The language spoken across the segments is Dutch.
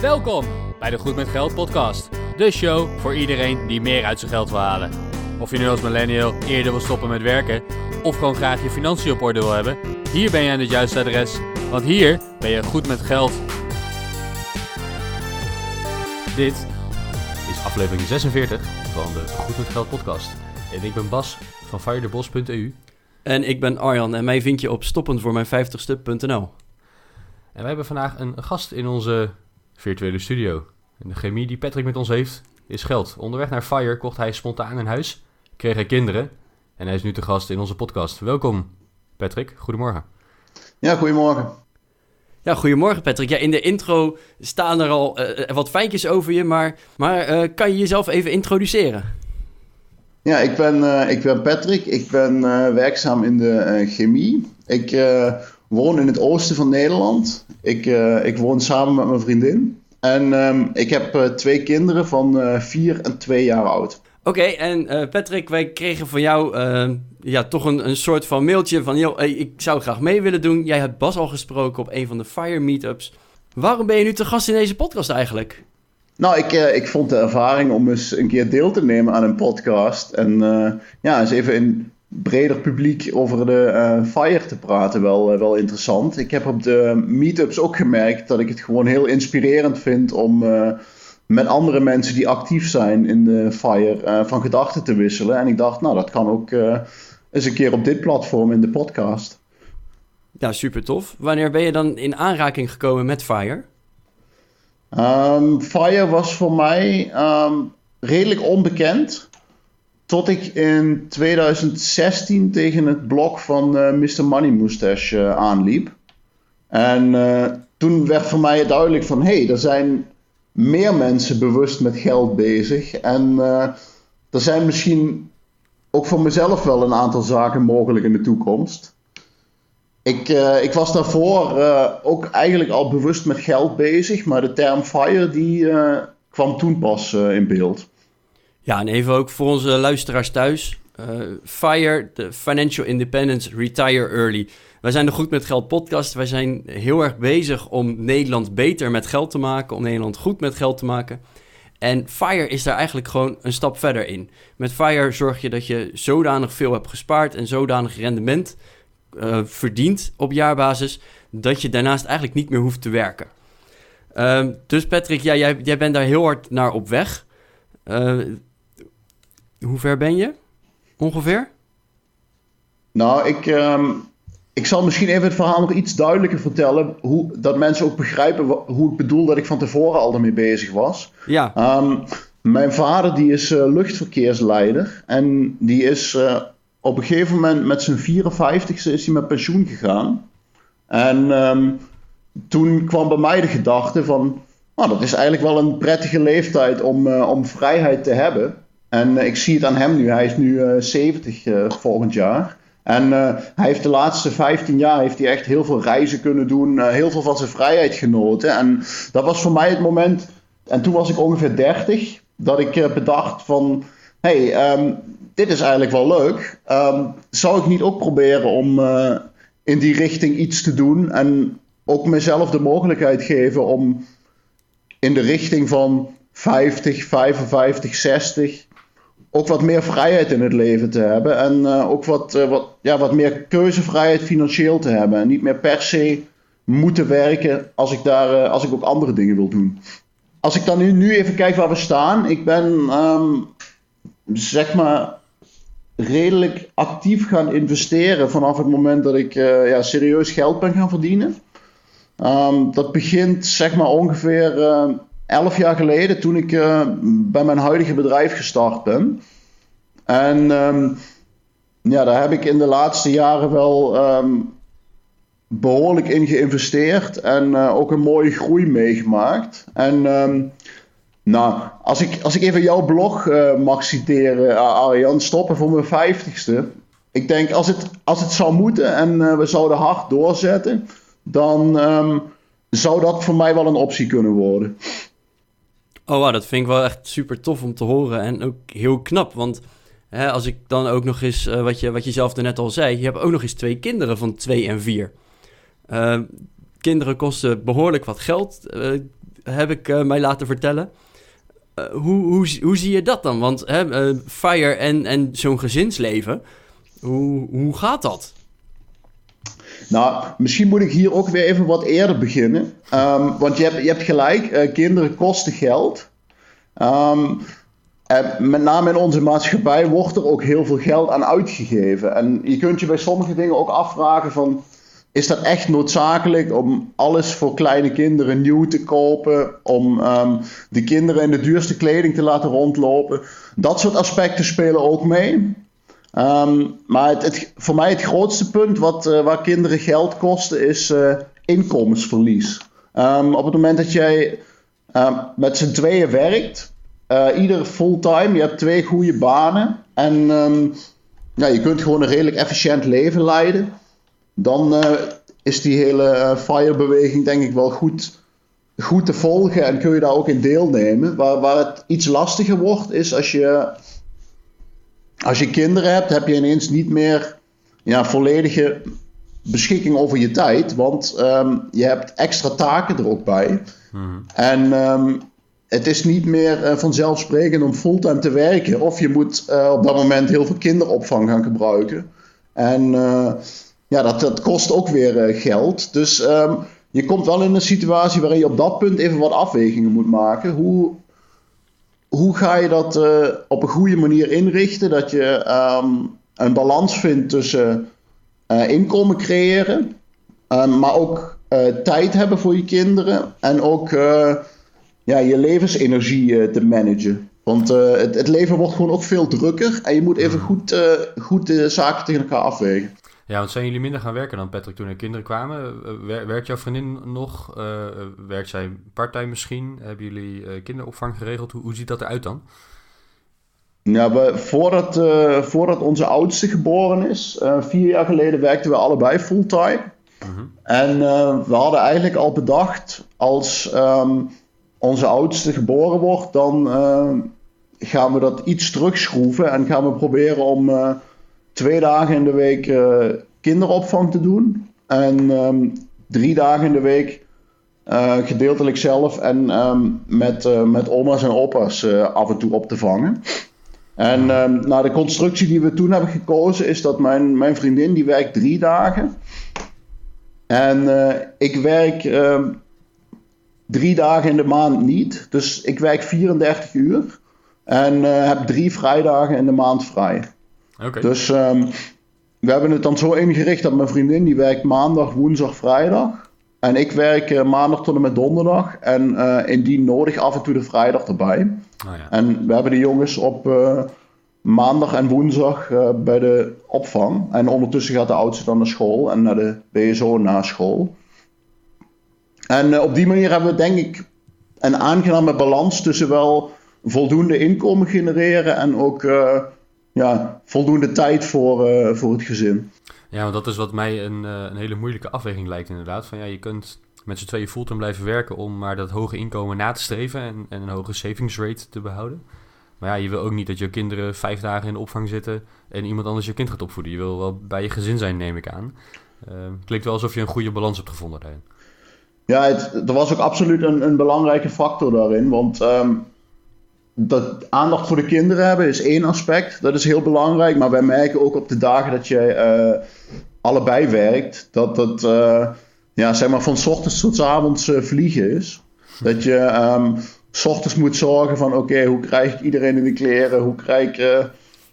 Welkom bij de Goed met Geld podcast. De show voor iedereen die meer uit zijn geld wil halen. Of je nu als millennial eerder wil stoppen met werken of gewoon graag je financiën op orde wil hebben, hier ben je aan het juiste adres, want hier ben je goed met geld. Dit is aflevering 46 van de Goed met Geld podcast. En ik ben Bas van firedebos.eu. En ik ben Arjan en mij vind je op stoppenvoormijn50ste.nl. En wij hebben vandaag een gast in onze virtuele studio. En de chemie die Patrick met ons heeft, is geld. Onderweg naar Fire kocht hij spontaan een huis, kreeg hij kinderen en hij is nu te gast in onze podcast. Welkom Patrick, goedemorgen. Ja, goedemorgen. Ja, goedemorgen Patrick. Ja, in de intro staan er al uh, wat feitjes over je, maar, maar uh, kan je jezelf even introduceren? Ja, ik ben, uh, ik ben Patrick. Ik ben werkzaam in de chemie. Ik woon in het oosten van Nederland. Ik, ik woon samen met mijn vriendin. En um, ik heb twee kinderen van vier en twee jaar oud. Oké, okay, en Patrick, wij kregen van jou ja, toch een, een soort van mailtje van... Joh, ik zou graag mee willen doen. Jij hebt Bas al gesproken op een van de Fire Meetups. Waarom ben je nu te gast in deze podcast eigenlijk? Nou, ik, ik vond de ervaring om eens een keer deel te nemen aan een podcast. En uh, ja, eens even in breder publiek over de uh, Fire te praten wel, wel interessant. Ik heb op de meetups ook gemerkt dat ik het gewoon heel inspirerend vind om met andere mensen die actief zijn in de Fire van gedachten te wisselen. En ik dacht, nou, dat kan ook eens een keer op dit platform in de podcast. Ja, super tof. Wanneer ben je dan in aanraking gekomen met Fire? Um, Fire was voor mij um, redelijk onbekend. Tot ik in 2016 tegen het blog van uh, Mr. Money Moustache uh, aanliep. En uh, toen werd voor mij duidelijk van... hé, hey, er zijn meer mensen bewust met geld bezig. En er zijn misschien ook voor mezelf wel een aantal zaken mogelijk in de toekomst. Ik, ik was daarvoor ook eigenlijk al bewust met geld bezig, maar de term FIRE die kwam toen pas in beeld. Ja, en even ook voor onze luisteraars thuis. FIRE, de Financial Independence Retire Early. Wij zijn de Goed met Geld podcast. Wij zijn heel erg bezig om Nederland beter met geld te maken, om Nederland goed met geld te maken. En FIRE is daar eigenlijk gewoon een stap verder in. Met FIRE zorg je dat je zodanig veel hebt gespaard en zodanig rendement uh, verdient op jaarbasis, dat je daarnaast eigenlijk niet meer hoeft te werken. Uh, dus Patrick, ja, jij, jij bent daar heel hard naar op weg. Uh, hoe ver ben je ongeveer? Nou, ik, um, ik zal misschien even het verhaal nog iets duidelijker vertellen. Hoe, dat mensen ook begrijpen hoe ik bedoel dat ik van tevoren al ermee bezig was. Ja. Um, mijn vader die is uh, luchtverkeersleider. En die is uh, op een gegeven moment met zijn 54ste is hij met pensioen gegaan. En um, toen kwam bij mij de gedachte van... Nou, dat is eigenlijk wel een prettige leeftijd om, uh, om vrijheid te hebben. En ik zie het aan hem nu. Hij is nu 70 volgend jaar. En hij heeft de laatste 15 jaar heeft hij echt heel veel reizen kunnen doen, heel veel van zijn vrijheid genoten. En dat was voor mij het moment, en toen was ik ongeveer 30, dat ik bedacht van, hey, um, dit is eigenlijk wel leuk. Um, zou ik niet ook proberen om in die richting iets te doen en ook mezelf de mogelijkheid geven om in de richting van 50, 55, 60 ook wat meer vrijheid in het leven te hebben. En uh, ook wat, uh, wat, ja, wat meer keuzevrijheid financieel te hebben. En niet meer per se moeten werken als ik, daar, uh, als ik ook andere dingen wil doen. Als ik dan nu, nu even kijk waar we staan. Ik ben um, zeg maar redelijk actief gaan investeren vanaf het moment dat ik ja, serieus geld ben gaan verdienen. Um, dat begint zeg maar ongeveer elf jaar geleden, toen ik uh, bij mijn huidige bedrijf gestart ben. En um, ja, daar heb ik in de laatste jaren wel um, behoorlijk in geïnvesteerd en uh, ook een mooie groei meegemaakt. En um, nou, als ik, als ik even jouw blog uh, mag citeren, Arjan, stoppen voor mijn vijftigste. Ik denk, als het, als het zou moeten en we zouden hard doorzetten, dan zou dat voor mij wel een optie kunnen worden. Oh, wow, dat vind ik wel echt super tof om te horen en ook heel knap. Want hè, als ik dan ook nog eens, uh, wat, je, wat je zelf net al zei, je hebt ook nog eens twee kinderen van twee en vier. Uh, kinderen kosten behoorlijk wat geld. Uh, heb ik mij laten vertellen. hoe, hoe, hoe zie je dat dan? Want fire en, en zo'n gezinsleven, hoe, hoe gaat dat? Nou, misschien moet ik hier ook weer even wat eerder beginnen. Ehm, want je hebt, je hebt gelijk, kinderen kosten geld. Um, met name in onze maatschappij wordt er ook heel veel geld aan uitgegeven. En je kunt je bij sommige dingen ook afvragen van... Is dat echt noodzakelijk om alles voor kleine kinderen nieuw te kopen? Om um, de kinderen in de duurste kleding te laten rondlopen? Dat soort aspecten spelen ook mee. Um, maar het, voor mij het grootste punt wat, uh, waar kinderen geld kosten is uh, inkomensverlies. Um, op het moment dat jij met z'n tweeën werkt uh, ieder fulltime. Je hebt twee goede banen. En je kunt gewoon een redelijk efficiënt leven leiden. Dan is die hele FIRE-beweging denk ik wel goed, goed te volgen. En kun je daar ook in deelnemen. Waar, waar het iets lastiger wordt is als je, als je kinderen hebt, heb je ineens niet meer ja, volledige beschikking over je tijd. Want um, je hebt extra taken er ook bij. Mm. En um, het is niet meer uh, vanzelfsprekend om fulltime te werken. Of je moet uh, op dat moment heel veel kinderopvang gaan gebruiken. En uh, ja, dat, dat kost ook weer geld. Dus um, je komt wel in een situatie waarin je op dat punt even wat afwegingen moet maken. Hoe, hoe ga je dat op een goede manier inrichten? Dat je um, een balans vindt tussen inkomen creëren, maar ook tijd hebben voor je kinderen. En ook ja, je levensenergie te managen. Want het, het, leven wordt gewoon ook veel drukker en je moet even goed, goed de zaken tegen elkaar afwegen. Ja, want zijn jullie minder gaan werken dan Patrick toen er kinderen kwamen? werkt jouw vriendin nog? werkt zij parttime misschien? Hebben jullie kinderopvang geregeld? Hoe, hoe ziet dat eruit dan? Ja, we, voordat, voordat onze oudste geboren is, vier jaar geleden werkten we allebei fulltime. Mm -hmm. En we hadden eigenlijk al bedacht als... Um, onze oudste geboren wordt, dan uh, gaan we dat iets terugschroeven en gaan we proberen om twee dagen in de week uh, kinderopvang te doen. En um, drie dagen in de week gedeeltelijk zelf en um, met, met oma's en opa's af en toe op te vangen. En um, de constructie die we toen hebben gekozen is dat mijn, mijn vriendin die werkt drie dagen. En ik werk drie dagen in de maand niet. Dus ik werk 34 uur. En heb drie vrijdagen in de maand vrij. Okay. Dus um, we hebben het dan zo ingericht dat mijn vriendin die werkt maandag, woensdag, vrijdag. En ik werk uh, maandag tot en met donderdag. En uh, indien nodig af en toe de vrijdag erbij. Oh ja. En we hebben de jongens op maandag en woensdag bij de opvang. En ondertussen gaat de oudste dan naar school en naar de BSO na school. En op die manier hebben we denk ik een aangename balans tussen wel voldoende inkomen genereren en ook ja, voldoende tijd voor, uh, voor het gezin. Ja, want dat is wat mij een, een hele moeilijke afweging lijkt inderdaad. Van ja, je kunt met z'n tweeën fulltime blijven werken om maar dat hoge inkomen na te streven en, en een hoge savings rate te behouden. Maar ja, je wil ook niet dat je kinderen vijf dagen in de opvang zitten en iemand anders je kind gaat opvoeden. Je wil wel bij je gezin zijn, neem ik aan. Uh, klinkt wel alsof je een goede balans hebt gevonden daarin. Ja, het, er was ook absoluut een, een belangrijke factor daarin. Want um, dat aandacht voor de kinderen hebben is één aspect. Dat is heel belangrijk. Maar wij merken ook op de dagen dat je uh, allebei werkt, dat dat uh, ja, zeg maar van ochtends tot avonds uh, vliegen is. Dat je um, s ochtends moet zorgen van oké, hoe krijg ik iedereen in de kleren? Hoe krijg ik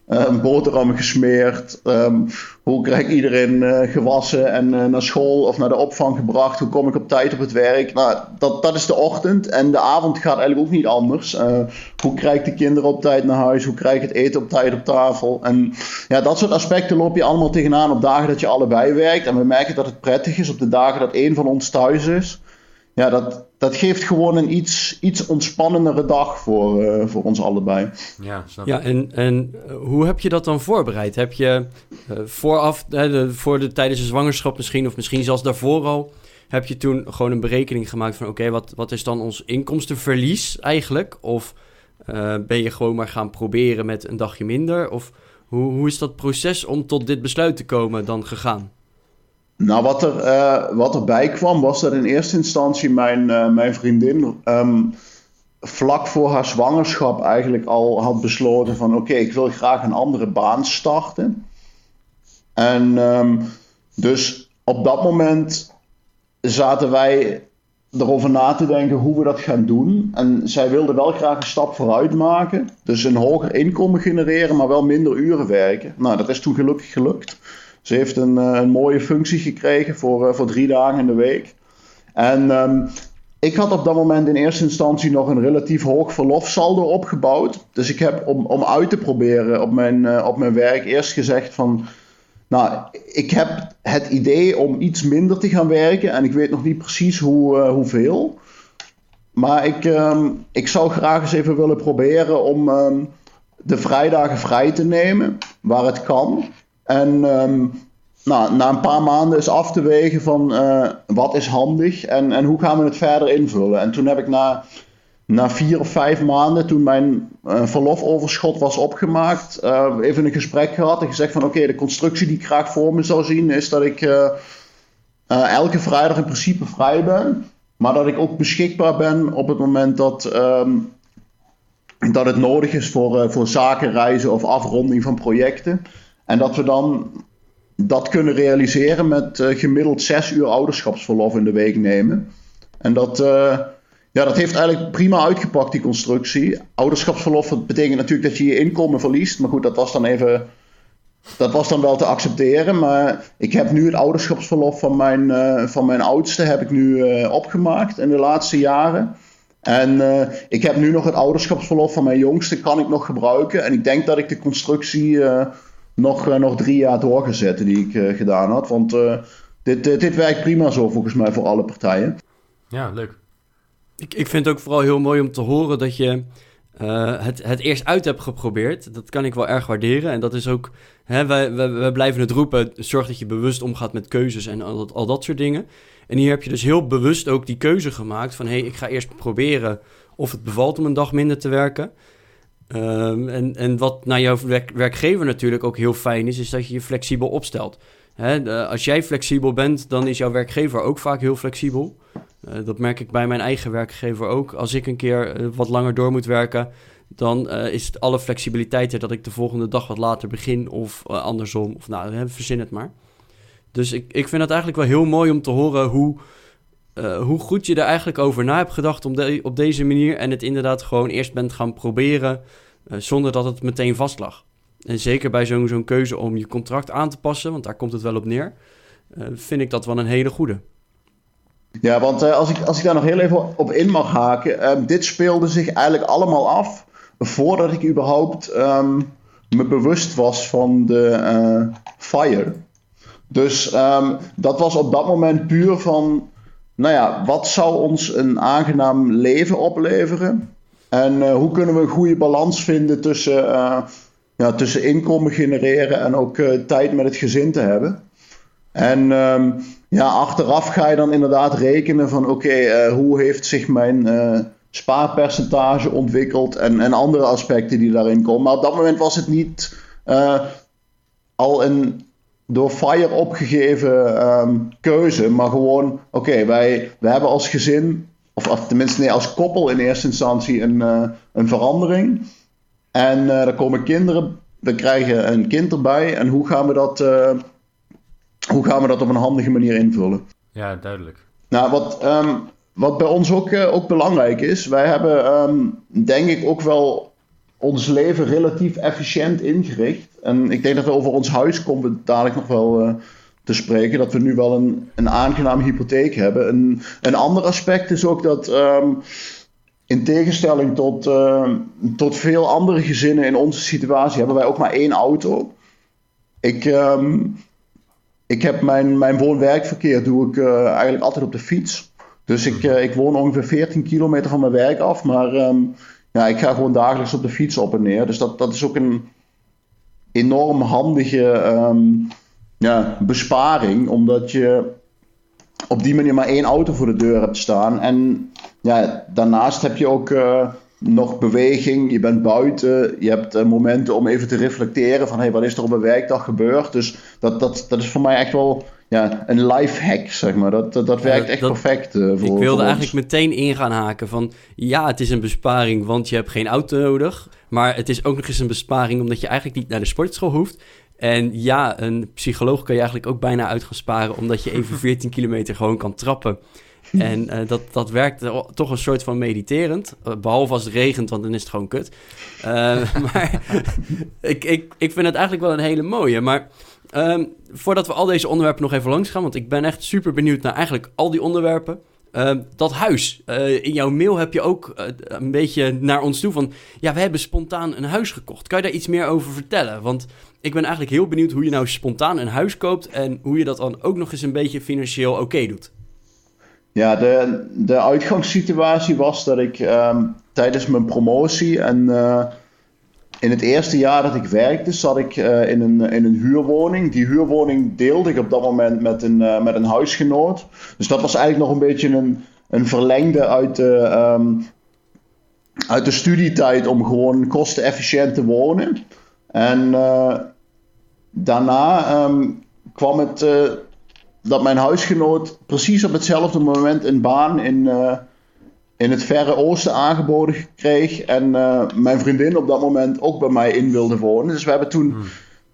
een boterham gesmeerd. Um, hoe krijg ik iedereen uh, gewassen en uh, naar school of naar de opvang gebracht? Hoe kom ik op tijd op het werk? Nou, dat, dat is de ochtend. En de avond gaat eigenlijk ook niet anders. hoe krijg ik de kinderen op tijd naar huis? Hoe krijg ik het eten op tijd op tafel? En ja, dat soort aspecten loop je allemaal tegenaan op dagen dat je allebei werkt. En we merken dat het prettig is op de dagen dat één van ons thuis is ja, dat, dat geeft gewoon een iets, iets ontspannendere dag voor, uh, voor ons allebei. Ja, snap ja en, en eh, hoe heb je dat dan voorbereid? Heb je uh, vooraf, de, voor de, tijdens de zwangerschap misschien, of misschien zelfs daarvoor al, heb je toen gewoon een berekening gemaakt van: oké, wat, wat is dan ons inkomstenverlies eigenlijk? Of uh, ben je gewoon maar gaan proberen met een dagje minder? Of hoe, hoe is dat proces om tot dit besluit te komen dan gegaan? Nou, wat, er, uh, wat erbij kwam was dat in eerste instantie mijn, uh, mijn vriendin um, vlak voor haar zwangerschap eigenlijk al had besloten van oké, ik wil graag een andere baan starten. En um, dus op dat moment zaten wij erover na te denken hoe we dat gaan doen. En zij wilde wel graag een stap vooruit maken. Dus een hoger inkomen genereren, maar wel minder uren werken. Nou, dat is toen gelukkig gelukt. Ze heeft een, uh, een mooie functie gekregen voor, uh, voor drie dagen in de week. En um, ik had op dat moment in eerste instantie nog een relatief hoog verlofsaldo opgebouwd. Dus ik heb om, om uit te proberen op mijn, uh, op mijn werk eerst gezegd van... Nou, ik heb het idee om iets minder te gaan werken en ik weet nog niet precies hoe, hoeveel. Maar ik, um, ik zou graag eens even willen proberen om um, de vrijdagen vrij te nemen, waar het kan. En um, nou, na een paar maanden is af te wegen van uh, wat is handig en, en hoe gaan we het verder invullen. En toen heb ik na, na vier of vijf maanden, toen mijn uh, verlofoverschot was opgemaakt, uh, even een gesprek gehad en gezegd van oké, de constructie die ik graag voor me zou zien is dat ik elke vrijdag in principe vrij ben. Maar dat ik ook beschikbaar ben op het moment dat, um, dat het nodig is voor, voor zakenreizen of afronding van projecten. En dat we dan dat kunnen realiseren met uh, gemiddeld zes uur ouderschapsverlof in de week nemen. En dat, uh, ja, dat heeft eigenlijk prima uitgepakt, die constructie. Ouderschapsverlof betekent natuurlijk dat je je inkomen verliest. Maar goed, dat was dan even. Dat was dan wel te accepteren. Maar ik heb nu het ouderschapsverlof van mijn, uh, van mijn oudste heb ik nu opgemaakt in de laatste jaren. En ik heb nu nog het ouderschapsverlof van mijn jongste, kan ik nog gebruiken. En ik denk dat ik de constructie nog, uh, nog drie jaar doorgezet die ik uh, gedaan had. Want uh, dit, dit werkt prima zo volgens mij voor alle partijen. Ja, leuk. Ik, ik vind het ook vooral heel mooi om te horen dat je het, het eerst uit hebt geprobeerd. Dat kan ik wel erg waarderen. En dat is ook, hè, wij, wij, wij blijven het roepen, zorg dat je bewust omgaat met keuzes en al dat, al dat soort dingen. En hier heb je dus heel bewust ook die keuze gemaakt van... hé, hey, ik ga eerst proberen of het bevalt om een dag minder te werken... Um, en, en wat naar jouw werk, werkgever natuurlijk ook heel fijn is, is dat je je flexibel opstelt. Hè, als jij flexibel bent, dan is jouw werkgever ook vaak heel flexibel. Uh, dat merk ik bij mijn eigen werkgever ook. Als ik een keer uh, wat langer door moet werken, dan uh, is het alle flexibiliteit er dat ik de volgende dag wat later begin of andersom. Of nou, verzin het maar. Dus ik, ik vind het eigenlijk wel heel mooi om te horen hoe, hoe goed je er eigenlijk over na hebt gedacht om op deze manier. En het inderdaad gewoon eerst bent gaan proberen uh, zonder dat het meteen vast lag. En zeker bij zo'n keuze om je contract aan te passen, want daar komt het wel op neer, uh, vind ik dat wel een hele goede. Ja, want als, ik, als ik daar nog heel even op in mag haken. Ehm, dit speelde zich eigenlijk allemaal af voordat ik überhaupt um, me bewust was van de fire. Dus um, dat was op dat moment puur van, nou ja, wat zou ons een aangenaam leven opleveren? En uh, hoe kunnen we een goede balans vinden tussen, uh, ja, tussen inkomen genereren en ook uh, tijd met het gezin te hebben? En um, ja, achteraf ga je dan inderdaad rekenen van oké, hoe heeft zich mijn spaarpercentage ontwikkeld en, en andere aspecten die daarin komen. Maar op dat moment was het niet al een door FIRE opgegeven um, keuze, maar gewoon oké, okay, wij, wij hebben als gezin of, of, tenminste nee, als koppel in eerste instantie een, uh, een verandering. En uh, er komen kinderen, we krijgen een kind erbij. En hoe gaan we dat, uh, hoe gaan we dat op een handige manier invullen? Ja, duidelijk. Nou, wat, um, wat bij ons ook, ook belangrijk is, wij hebben um, denk ik ook wel ons leven relatief efficiënt ingericht. En ik denk dat we over ons huis komen dadelijk nog wel te spreken. Dat we nu wel een, een aangename hypotheek hebben. Een, een ander aspect is ook dat. Um, in tegenstelling tot, uh, tot veel andere gezinnen in onze situatie hebben wij ook maar één auto. Ik, um, ik heb mijn, mijn woon-werkverkeer doe ik uh, eigenlijk altijd op de fiets. Dus ik, uh, ik woon ongeveer 14 kilometer van mijn werk af. Maar ja, ik ga gewoon dagelijks op de fiets op en neer. Dus dat, dat is ook een enorm handige um, ja, besparing, omdat je op die manier maar één auto voor de deur hebt staan. En ja, daarnaast heb je ook uh, nog beweging, je bent buiten, je hebt uh, momenten om even te reflecteren van hey, wat is er op een werkdag gebeurd. Dus dat, dat, dat is voor mij echt wel ja, een life hack, zeg maar. Dat, dat, dat werkt echt perfect uh, voor Ik wilde eigenlijk meteen in gaan haken van... ja, het is een besparing, want je hebt geen auto nodig... maar het is ook nog eens een besparing... omdat je eigenlijk niet naar de sportschool hoeft... En ja, een psycholoog kan je eigenlijk ook bijna uit gaan sparen... omdat je even 14 kilometer gewoon kan trappen... En uh, dat, dat werkt toch een soort van mediterend. Uh, behalve als het regent, want dan is het gewoon kut. Uh, maar ik, ik, ik vind het eigenlijk wel een hele mooie. Maar um, voordat we al deze onderwerpen nog even langs gaan... want ik ben echt super benieuwd naar eigenlijk al die onderwerpen... Uh, dat huis. Uh, in jouw mail heb je ook uh, een beetje naar ons toe van... ja, we hebben spontaan een huis gekocht. Kan je daar iets meer over vertellen? Want ik ben eigenlijk heel benieuwd hoe je nou spontaan een huis koopt... en hoe je dat dan ook nog eens een beetje financieel oké doet. Ja, de, de uitgangssituatie was dat ik um, tijdens mijn promotie en in het eerste jaar dat ik werkte, zat ik uh, in, een, in een huurwoning. Die huurwoning deelde ik op dat moment met een, uh, met een huisgenoot. Dus dat was eigenlijk nog een beetje een, een verlengde uit de, um, uit de studietijd om gewoon kostenefficiënt te wonen. En uh, daarna um, kwam het dat mijn huisgenoot precies op hetzelfde moment een baan in in het Verre Oosten aangeboden kreeg. En uh, mijn vriendin op dat moment ook bij mij in wilde wonen. Dus we hebben toen hmm.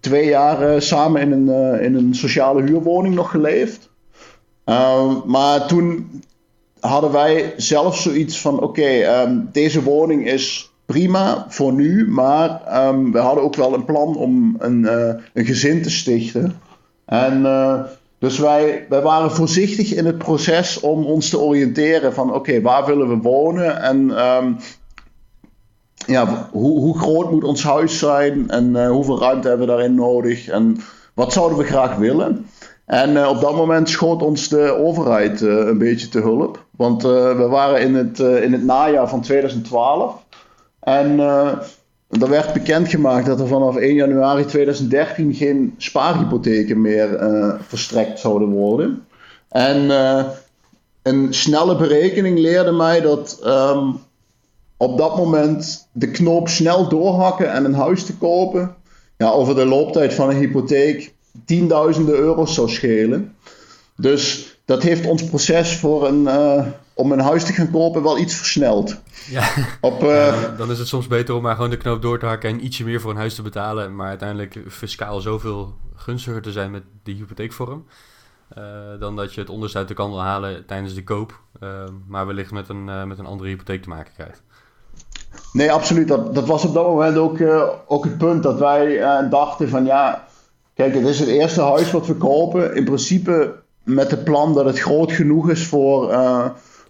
twee jaar uh, samen in een, uh, in een sociale huurwoning nog geleefd. maar toen hadden wij zelf zoiets van: oké, okay, um, deze woning is prima voor nu. Maar um, we hadden ook wel een plan om een, een gezin te stichten. En dus wij, wij waren voorzichtig in het proces om ons te oriënteren van oké, waar willen we wonen? En um, ja, hoe, hoe, groot moet ons huis zijn? En uh, hoeveel ruimte hebben we daarin nodig? En wat zouden we graag willen. En uh, op dat moment schoot ons de overheid uh, een beetje te hulp, want we waren in het, in het najaar van 2012 en er werd bekendgemaakt dat er vanaf 1 januari 2013 geen spaarhypotheken meer uh, verstrekt zouden worden. En uh, een snelle berekening leerde mij dat um, op dat moment de knoop snel doorhakken en een huis te kopen, ja, over de looptijd van een hypotheek tienduizenden euro's zou schelen. Dus dat heeft ons proces voor een, uh, om een huis te gaan kopen wel iets versneld. Ja. Op, uh, dan is het soms beter om maar gewoon de knoop door te hakken en ietsje meer voor een huis te betalen. Maar uiteindelijk fiscaal zoveel gunstiger te zijn met die hypotheekvorm. Uh, dan dat je het onderste uit de kan wil halen tijdens de koop. Uh, maar wellicht met een, met een andere hypotheek te maken krijgt. Nee, absoluut. Dat, dat was op dat moment ook, ook het punt dat wij dachten van ja... Kijk, het is het eerste huis wat we kopen. In principe met het plan dat het groot genoeg is voor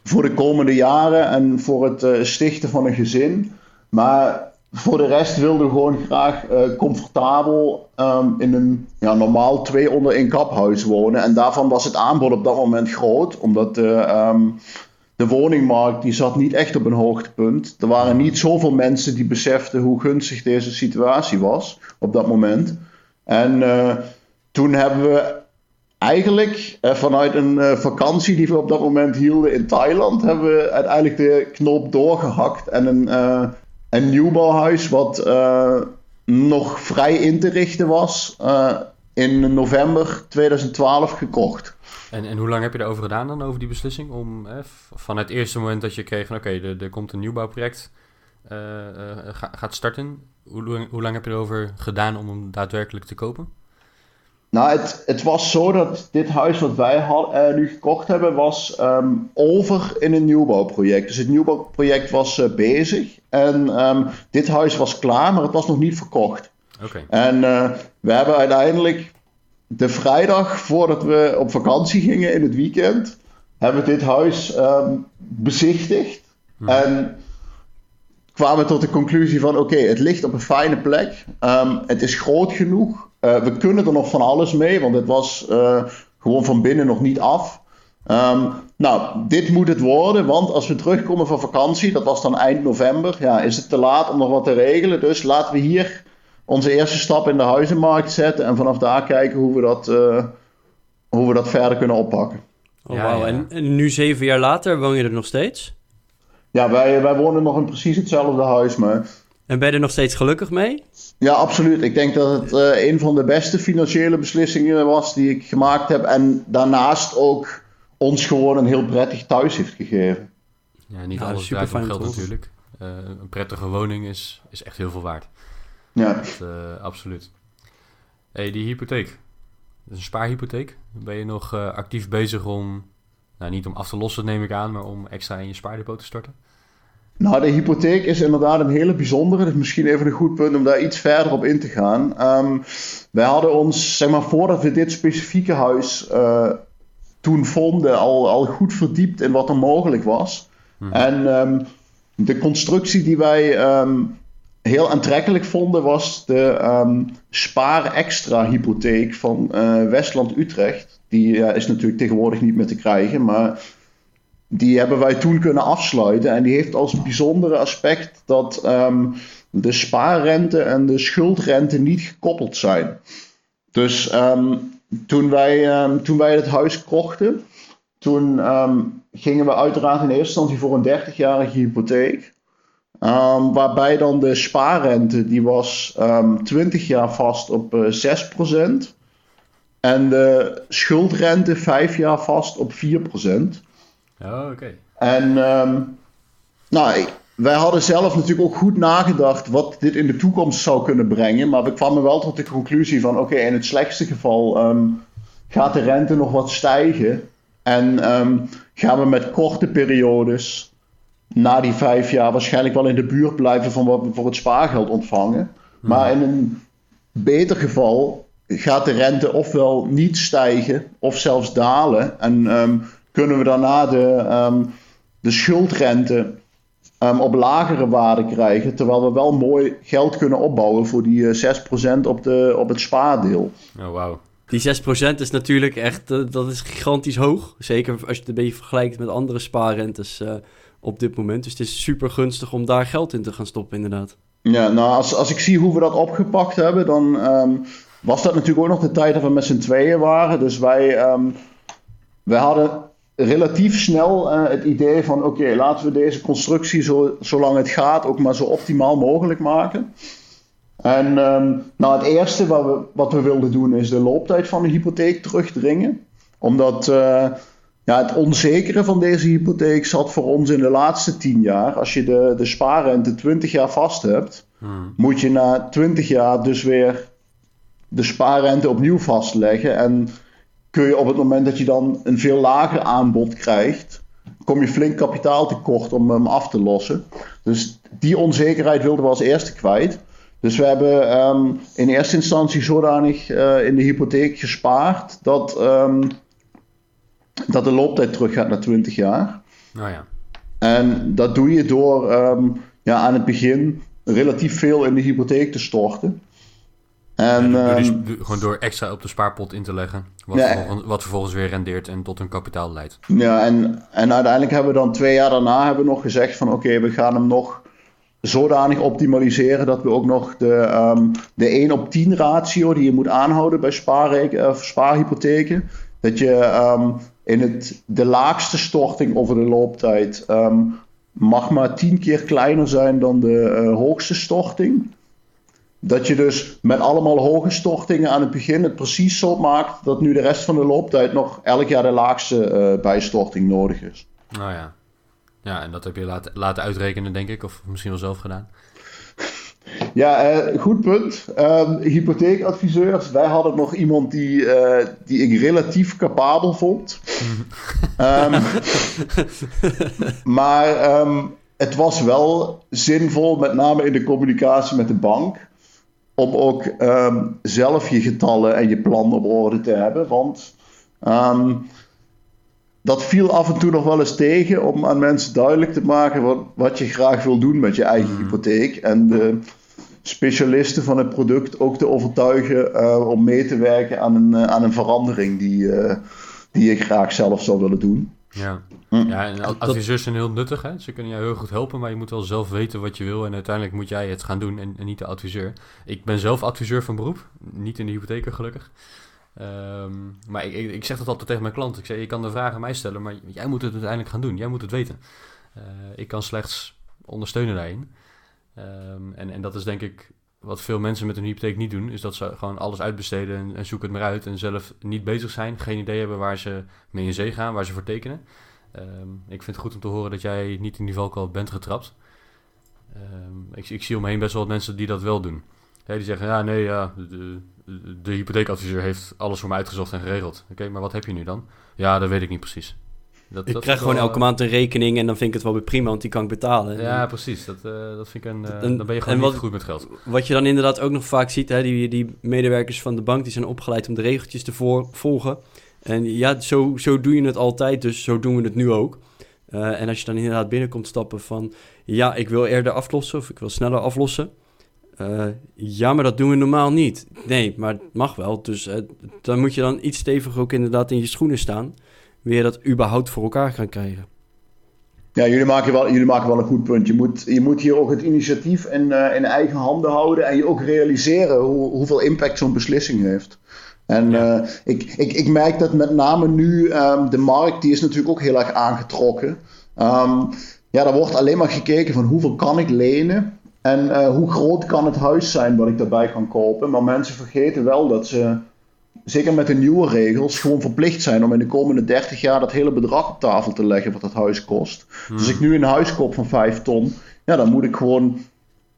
voor de komende jaren en voor het uh, stichten van een gezin. Maar voor de rest wilden we gewoon graag uh, comfortabel um, in een ja, normaal twee onder één kaphuis wonen. En daarvan was het aanbod op dat moment groot, omdat de, um, de woningmarkt die zat niet echt op een hoogtepunt. Er waren niet zoveel mensen die beseften hoe gunstig deze situatie was op dat moment. En toen hebben we eigenlijk uh, vanuit een uh, vakantie die we op dat moment hielden in Thailand, hebben we uiteindelijk de knop doorgehakt en een, uh, een nieuwbouwhuis wat nog vrij in te richten was, in november 2012 gekocht. En, en hoe lang heb je erover gedaan dan, over die beslissing? Om van het eerste moment dat je kreeg van oké, er komt een nieuwbouwproject, ga, gaat starten. Hoe, hoe lang heb je erover gedaan om hem daadwerkelijk te kopen? Nou, het, het was zo dat dit huis wat wij had, uh, nu gekocht hebben, was um, over in een nieuwbouwproject. Dus het nieuwbouwproject was uh, bezig. En um, dit huis was klaar, maar het was nog niet verkocht. Okay. En uh, we hebben uiteindelijk de vrijdag voordat we op vakantie gingen in het weekend, hebben we dit huis um, bezichtigd. Hmm. En kwamen tot de conclusie van oké, okay, het ligt op een fijne plek. het is groot genoeg. Uh, we kunnen er nog van alles mee, want het was uh, gewoon van binnen nog niet af. Um, nou, dit moet het worden, want als we terugkomen van vakantie, dat was dan eind november, ja, is het te laat om nog wat te regelen. Dus laten we hier onze eerste stap in de huizenmarkt zetten en vanaf daar kijken hoe we dat, uh, hoe we dat verder kunnen oppakken. Oh, ja, wow. en, en, nu zeven jaar later woon je er nog steeds? Ja, wij, wij wonen nog in precies hetzelfde huis, maar En ben je er nog steeds gelukkig mee? Ja, absoluut. Ik denk dat het uh, een van de beste financiële beslissingen was die ik gemaakt heb. En daarnaast ook ons gewoon een heel prettig thuis heeft gegeven. Ja, niet alles draait om geld natuurlijk. Uh, een prettige woning is, is echt heel veel waard. Ja. Dat, uh, absoluut. hey, die hypotheek. Dat is een spaarhypotheek. Ben je nog actief bezig om, nou niet om af te lossen neem ik aan, maar om extra in je spaardepot te storten? Nou, de hypotheek is inderdaad een hele bijzondere. Dus misschien even een goed punt om daar iets verder op in te gaan. Um, wij hadden ons, zeg maar, voordat we dit specifieke huis uh, toen vonden, al, al goed verdiept in wat er mogelijk was. Hmm. En um, de constructie die wij um, heel aantrekkelijk vonden, was de Spaar Extra hypotheek van uh, Westland Utrecht. Die uh, is natuurlijk tegenwoordig niet meer te krijgen, maar die hebben wij toen kunnen afsluiten. En die heeft als bijzondere aspect dat um, de spaarrente en de schuldrente niet gekoppeld zijn. Dus um, toen, wij, um, toen wij het huis kochten, toen gingen we uiteraard in eerste instantie voor een 30-jarige hypotheek. waarbij dan de spaarrente, die was 20 jaar vast op uh, eh, 6%. En de schuldrente 5 jaar vast op 4%. Oh, oké. En um, nou, wij hadden zelf natuurlijk ook goed nagedacht wat dit in de toekomst zou kunnen brengen. Maar we kwamen wel tot de conclusie van oké, in het slechtste geval um, gaat de rente nog wat stijgen. En um, gaan we met korte periodes na die vijf jaar waarschijnlijk wel in de buurt blijven van wat we voor het spaargeld ontvangen. Maar in een beter geval gaat de rente ofwel niet stijgen of zelfs dalen. En um, kunnen we daarna de, um, de schuldrente um, op lagere waarde krijgen. Terwijl we wel mooi geld kunnen opbouwen voor die uh, eh, 6% op, de, op het spaardeel. Oh, wow. Die 6% is natuurlijk echt, uh, dat is gigantisch hoog. Zeker als je het een beetje vergelijkt met andere spaarrentes uh, op dit moment. Dus het is super gunstig om daar geld in te gaan stoppen, inderdaad. Ja, nou, als, als ik zie hoe we dat opgepakt hebben, dan um, was dat natuurlijk ook nog de tijd dat we met z'n tweeën waren. Dus wij, wij hadden relatief snel uh, het idee van: oké, laten we deze constructie zo, zolang het gaat ook maar zo optimaal mogelijk maken. En um, nou, het eerste wat we, wat we wilden doen is de looptijd van de hypotheek terugdringen. Omdat uh, ja, het onzekere van deze hypotheek zat voor ons in de laatste 10 jaar. Als je de, de spaarrente 20 jaar vast hebt, hmm. moet je na 20 jaar dus weer de spaarrente opnieuw vastleggen. En kun je op het moment dat je dan een veel lager aanbod krijgt, kom je flink kapitaal tekort om hem af te lossen. Dus die onzekerheid wilden we als eerste kwijt. Dus we hebben um, in eerste instantie zodanig uh, in de hypotheek gespaard dat, um, dat de looptijd terug gaat naar 20 jaar. Nou ja. En dat doe je door um, ja, aan het begin relatief veel in de hypotheek te storten. En, ja, dus, gewoon door extra op de spaarpot in te leggen. Wat, vervolgens, wat, vervolgens, weer rendeert en tot een kapitaal leidt. Ja, en, en uiteindelijk hebben we dan twee jaar daarna hebben we nog gezegd van oké, we gaan hem nog zodanig optimaliseren dat we ook nog de, um, de 1 op 10 ratio die je moet aanhouden bij spaarreken, spaarhypotheken. Dat je um, in het, de laagste storting over de looptijd mag maar 10 keer kleiner zijn dan de uh, hoogste storting. Dat je dus met allemaal hoge stortingen aan het begin het precies zo maakt dat nu de rest van de looptijd nog elk jaar de laagste uh, bijstorting nodig is. Nou ja. Ja, en dat heb je laten, laten uitrekenen, denk ik, of misschien wel zelf gedaan. Ja, uh, goed punt. Um, hypotheekadviseurs. Wij hadden nog iemand die, uh, die ik relatief capabel vond. um, maar um, het was wel zinvol, met name in de communicatie met de bank om ook um, zelf je getallen en je plan op orde te hebben. Want um, dat viel af en toe nog wel eens tegen om aan mensen duidelijk te maken wat, wat je graag wil doen met je eigen mm. hypotheek. En de specialisten van het product ook te overtuigen uh, om mee te werken aan een, uh, aan een verandering die, uh, die je graag zelf zou willen doen. Ja, hm. ja en adviseurs zijn heel nuttig. Hè? Ze kunnen jou heel goed helpen, maar je moet wel zelf weten wat je wil. En uiteindelijk moet jij het gaan doen en, en niet de adviseur. Ik ben zelf adviseur van beroep, niet in de hypotheek gelukkig. Um, maar ik, ik, zeg dat altijd tegen mijn klant. Ik zeg, je kan de vragen aan mij stellen, maar jij moet het uiteindelijk gaan doen. Jij moet het weten. Uh, ik kan slechts ondersteunen daarin. Ehm, en, en dat is denk ik wat veel mensen met een hypotheek niet doen, is dat ze gewoon alles uitbesteden en, en zoeken het maar uit en zelf niet bezig zijn, geen idee hebben waar ze mee in zee gaan, waar ze voor tekenen. Ehm, ik vind het goed om te horen dat jij niet in die valkuil bent getrapt. Ehm, ik, ik, zie om me heen best wel wat mensen die dat wel doen. die zeggen, ja, nee, ja, de, de, hypotheekadviseur heeft alles voor me uitgezocht en geregeld. Oké, maar wat heb je nu dan? Ja, dat weet ik niet precies. Dat, ik krijg gewoon elke maand een rekening en dan vind ik het wel weer prima, want die kan ik betalen. Ja, precies. Dat, uh, dat vind ik een, uh, dan ben je gewoon niet goed met geld. Wat je dan inderdaad ook nog vaak ziet, hè, die, die medewerkers van de bank die zijn opgeleid om de regeltjes te volgen. En ja, zo, zo doe je het altijd, dus zo doen we het nu ook. Uh, en als je dan inderdaad binnenkomt stappen van... ja, ik wil eerder aflossen of ik wil sneller aflossen... Uh, ja, maar dat doen we normaal niet. Nee, maar het mag wel. Dus uh, dan moet je dan iets steviger ook inderdaad in je schoenen staan. Je dat überhaupt voor elkaar gaan krijgen? Ja, jullie maken wel, jullie maken wel een goed punt. Je moet, je moet hier ook het initiatief in, uh, in eigen handen houden. En je ook realiseren hoe, hoeveel impact zo'n beslissing heeft. En ik, ik, ik merk dat met name nu um, de markt, die is natuurlijk ook heel erg aangetrokken. Um, ja, daar wordt alleen maar gekeken van hoeveel kan ik lenen. En uh, hoe groot kan het huis zijn wat ik daarbij kan kopen? Maar mensen vergeten wel dat ze, zeker met de nieuwe regels, gewoon verplicht zijn om in de komende 30 jaar dat hele bedrag op tafel te leggen wat dat huis kost. Dus als ik nu een huis koop van 5 ton, ja, dan moet ik gewoon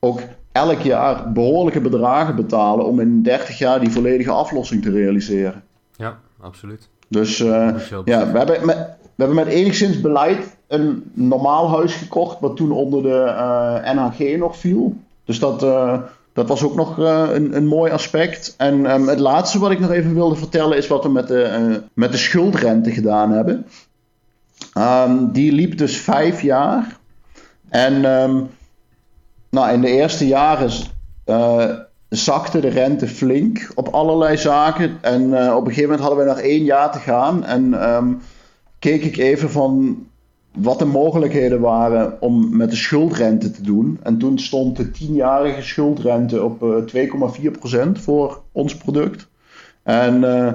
ook elk jaar behoorlijke bedragen betalen om in 30 jaar die volledige aflossing te realiseren. Ja, absoluut. Dus uh, ja, we hebben, met, we hebben met enigszins beleid een normaal huis gekocht, wat toen onder de uh, eh, NHG nog viel. Dus dat, uh, dat was ook nog uh, een, een mooi aspect. En um, het laatste wat ik nog even wilde vertellen is wat we met de, met de schuldrente gedaan hebben. Um, die liep dus vijf jaar. En um, nou, in de eerste jaren zakte de rente flink op allerlei zaken. En op een gegeven moment hadden we nog één jaar te gaan. En keek ik even van wat de mogelijkheden waren om met de schuldrente te doen. En toen stond de tienjarige schuldrente op uh, eh, 2,4% voor ons product. En uh,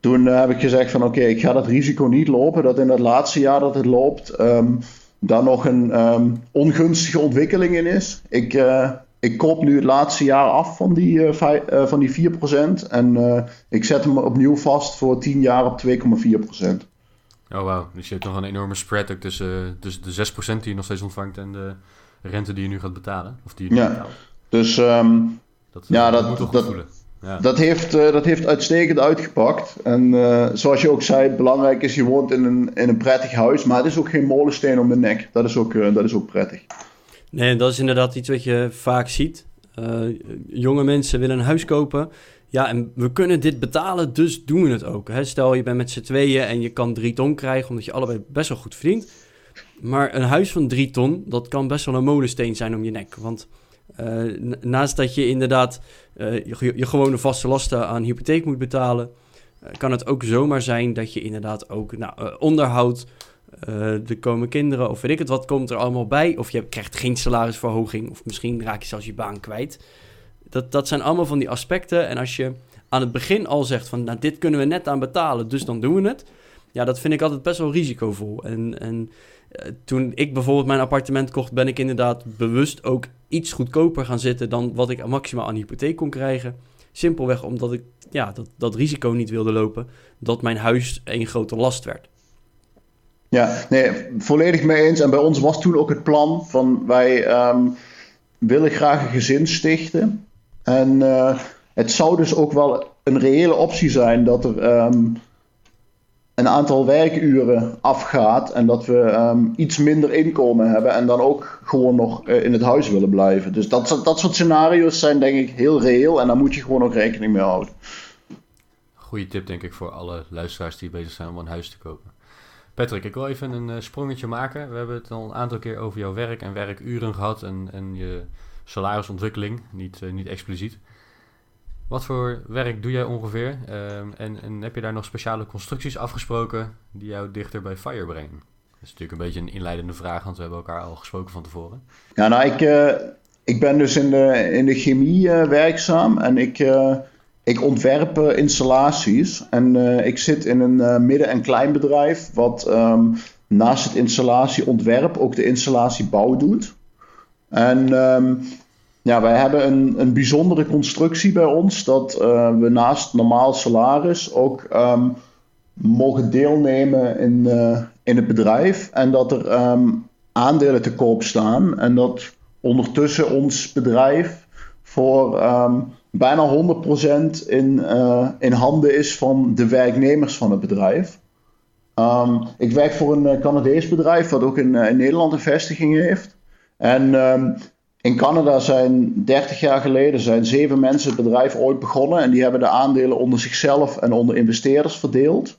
toen heb ik gezegd van oké, ik ga dat risico niet lopen. Dat in het laatste jaar dat het loopt, um, daar nog een um, ongunstige ontwikkeling in is. Ik, uh, ik koop nu het laatste jaar af van die, van die 4%. En ik zet hem opnieuw vast voor 10 jaar op 2,4%. Oh wauw, dus je hebt nog een enorme spread ook tussen, tussen de 6% die je nog steeds ontvangt en de rente die je nu gaat betalen. Of die je ja, betaalt. dus um, dat, ja, dat, dat, dat, ja. dat, heeft, uh, dat heeft uitstekend uitgepakt. En uh, zoals je ook zei, belangrijk is je woont in een, in een prettig huis, maar het is ook geen molensteen om de nek. Dat is ook, uh, dat is ook prettig. Nee, dat is inderdaad iets wat je vaak ziet. jonge mensen willen een huis kopen ja, en we kunnen dit betalen, dus doen we het ook. Hè? Stel, je bent met z'n tweeën en je kan drie ton krijgen, omdat je allebei best wel goed verdient. Maar een huis van drie ton, dat kan best wel een molensteen zijn om je nek. Want uh, naast dat je inderdaad uh, je, gewone vaste lasten aan hypotheek moet betalen, uh, kan het ook zomaar zijn dat je inderdaad ook nou, onderhoud, er komen kinderen of weet ik het wat, komt er allemaal bij. Of je krijgt geen salarisverhoging, of misschien raak je zelfs je baan kwijt. Dat, dat zijn allemaal van die aspecten. En als je aan het begin al zegt van, nou, dit kunnen we net aan betalen, dus dan doen we het. Ja, dat vind ik altijd best wel risicovol. En, en uh, toen ik bijvoorbeeld mijn appartement kocht, ben ik inderdaad bewust ook iets goedkoper gaan zitten dan wat ik maximaal aan hypotheek kon krijgen. Simpelweg omdat ik ja, dat, dat risico niet wilde lopen dat mijn huis een grote last werd. Ja, nee, volledig mee eens. En bij ons was toen ook het plan van wij um, willen graag een gezin stichten. En uh, het zou dus ook wel een reële optie zijn dat er um, een aantal werkuren afgaat en dat we um, iets minder inkomen hebben en dan ook gewoon nog uh, in het huis willen blijven. Dus dat, dat soort scenario's zijn denk ik heel reëel en daar moet je gewoon ook rekening mee houden. Goeie tip denk ik voor alle luisteraars die bezig zijn om een huis te kopen. Patrick, ik wil even een uh, sprongetje maken. We hebben het al een aantal keer over jouw werk en werkuren gehad en, en je salarisontwikkeling, niet, uh, niet expliciet. Wat voor werk doe jij ongeveer? Um, en, en heb je daar nog speciale constructies afgesproken die jou dichter bij Fire brengen? Dat is natuurlijk een beetje een inleidende vraag, want we hebben elkaar al gesproken van tevoren. Ja, nou, ik, uh, ik ben dus in de, in de chemie uh, werkzaam en ik, ik ontwerp installaties. En ik zit in een midden- en kleinbedrijf wat um, naast het installatieontwerp ook de installatiebouw doet. En ehm, ja, wij hebben een, een bijzondere constructie bij ons dat uh, we naast normaal salaris ook ehm, mogen deelnemen in, uh, in het bedrijf. En dat er um, aandelen te koop staan. En dat ondertussen ons bedrijf voor bijna 100% in, uh, in handen is van de werknemers van het bedrijf. Ik werk voor een Canadees bedrijf wat ook in Nederland een vestiging heeft. En um, in Canada zijn 30 jaar geleden zijn zeven mensen het bedrijf ooit begonnen. En die hebben de aandelen onder zichzelf en onder investeerders verdeeld.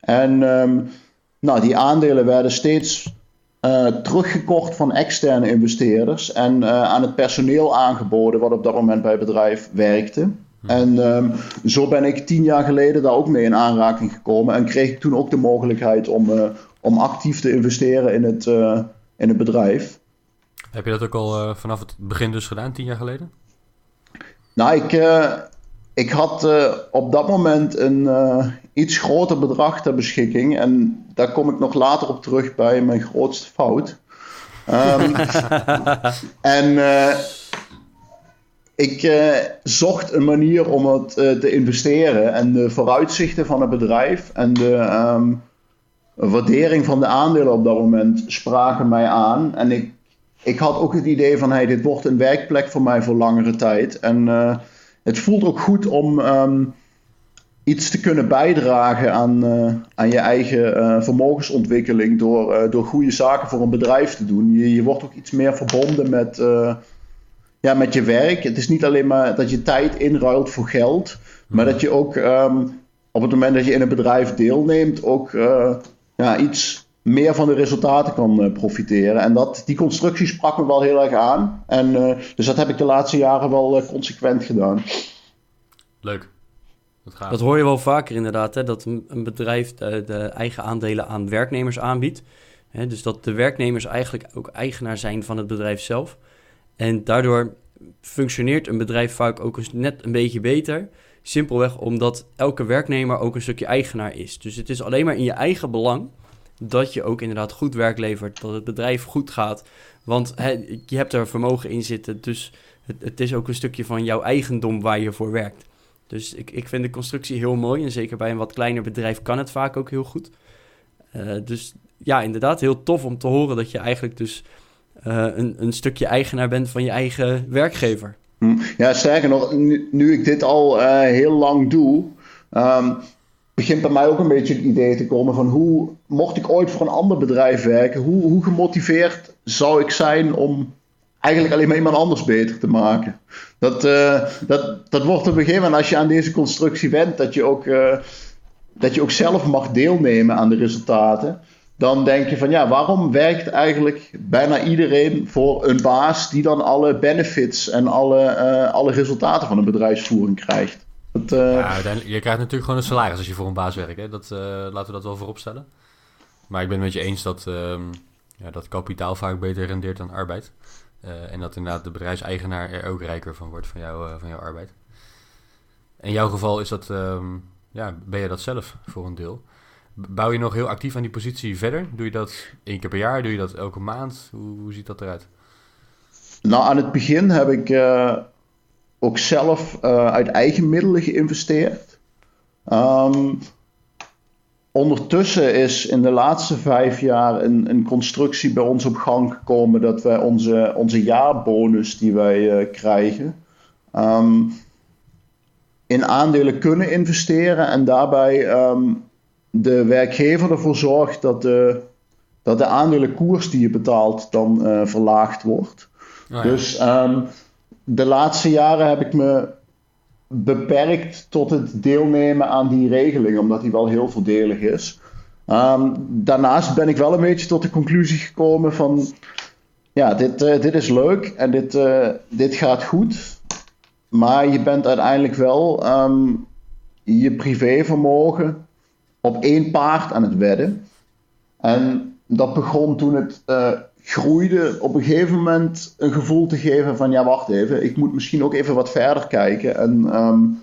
En um, nou, die aandelen werden steeds uh, teruggekocht van externe investeerders. En uh, aan het personeel aangeboden wat op dat moment bij het bedrijf werkte. Hm. En um, zo ben ik tien jaar geleden daar ook mee in aanraking gekomen. En kreeg ik toen ook de mogelijkheid om, uh, om actief te investeren in het, in het bedrijf. Heb je dat ook al uh, vanaf het begin dus gedaan, tien jaar geleden? Nou, ik, uh, ik had uh, op dat moment een iets groter bedrag ter beschikking. En daar kom ik nog later op terug bij mijn grootste fout. Um, en ik zocht een manier om het te investeren. En de vooruitzichten van het bedrijf en de um, waardering van de aandelen op dat moment spraken mij aan. En ik ik had ook het idee van, hey, dit wordt een werkplek voor mij voor langere tijd. En uh, het voelt ook goed om um, iets te kunnen bijdragen aan, uh, aan je eigen uh, vermogensontwikkeling door, door goede zaken voor een bedrijf te doen. Je, je wordt ook iets meer verbonden met, ja, met je werk. Het is niet alleen maar dat je tijd inruilt voor geld, maar dat je ook um, op het moment dat je in een bedrijf deelneemt, ook ja, iets meer van de resultaten kan uh, profiteren. En dat, die constructie sprak me wel heel erg aan. En, uh, dus dat heb ik de laatste jaren wel uh, consequent gedaan. Leuk. Dat, dat, hoor je wel vaker inderdaad, hè, dat een, een bedrijf de, de, eigen aandelen aan werknemers aanbiedt. Hè, dus dat de werknemers eigenlijk ook eigenaar zijn van het bedrijf zelf. En daardoor functioneert een bedrijf vaak ook eens net een beetje beter. Simpelweg omdat elke werknemer ook een stukje eigenaar is. Dus het is alleen maar in je eigen belang dat je ook inderdaad goed werk levert, dat het bedrijf goed gaat. Want je hebt er vermogen in zitten, dus het, het, is ook een stukje van jouw eigendom waar je voor werkt. Dus ik, ik vind de constructie heel mooi en zeker bij een wat kleiner bedrijf kan het vaak ook heel goed. Uh, dus ja, inderdaad, heel tof om te horen dat je eigenlijk dus uh, een, een stukje eigenaar bent van je eigen werkgever. Hm. Ja, sterker nog, nu, ik dit al uh, heel lang doe, um, begint bij mij ook een beetje het idee te komen van hoe, mocht ik ooit voor een ander bedrijf werken, hoe, hoe gemotiveerd zou ik zijn om eigenlijk alleen maar iemand anders beter te maken. Dat, uh, dat, dat wordt op een gegeven moment, als je aan deze constructie bent, dat je ook, uh, dat je ook zelf mag deelnemen aan de resultaten. Dan denk je van ja, waarom werkt eigenlijk bijna iedereen voor een baas die dan alle benefits en alle, uh, alle resultaten van een bedrijfsvoering krijgt? Dat, uh... ja, je krijgt natuurlijk gewoon een salaris als je voor een baas werkt. Hè? Dat, uh, laten we dat wel voorop stellen. Maar ik ben het met je eens dat, um, ja, dat kapitaal vaak beter rendeert dan arbeid. Uh, en dat inderdaad de bedrijfseigenaar er ook rijker van wordt van, jou, van jouw arbeid. In jouw geval is dat, um, ja, ben je dat zelf voor een deel. Bouw je nog heel actief aan die positie verder? Doe je dat één keer per jaar? Doe je dat elke maand? Hoe, hoe ziet dat eruit? Nou, aan het begin heb ik ook zelf uh, uit eigen middelen geïnvesteerd. Um, ondertussen is in de laatste vijf jaar een, een, constructie bij ons op gang gekomen dat wij onze, onze jaarbonus die wij uh, krijgen. Um, in aandelen kunnen investeren en daarbij um, de werkgever ervoor zorgt dat de, dat de aandelenkoers die je betaalt dan uh, verlaagd wordt. Oh ja. Dus de laatste jaren heb ik me beperkt tot het deelnemen aan die regeling, omdat die wel heel voordelig is. Um, daarnaast ben ik wel een beetje tot de conclusie gekomen van, ja, dit, uh, dit is leuk en dit, uh, dit gaat goed, maar je bent uiteindelijk wel um, je privévermogen op één paard aan het wedden. En dat begon toen het uh, groeide op een gegeven moment een gevoel te geven van ja, wacht even, ik moet misschien ook even wat verder kijken. En um,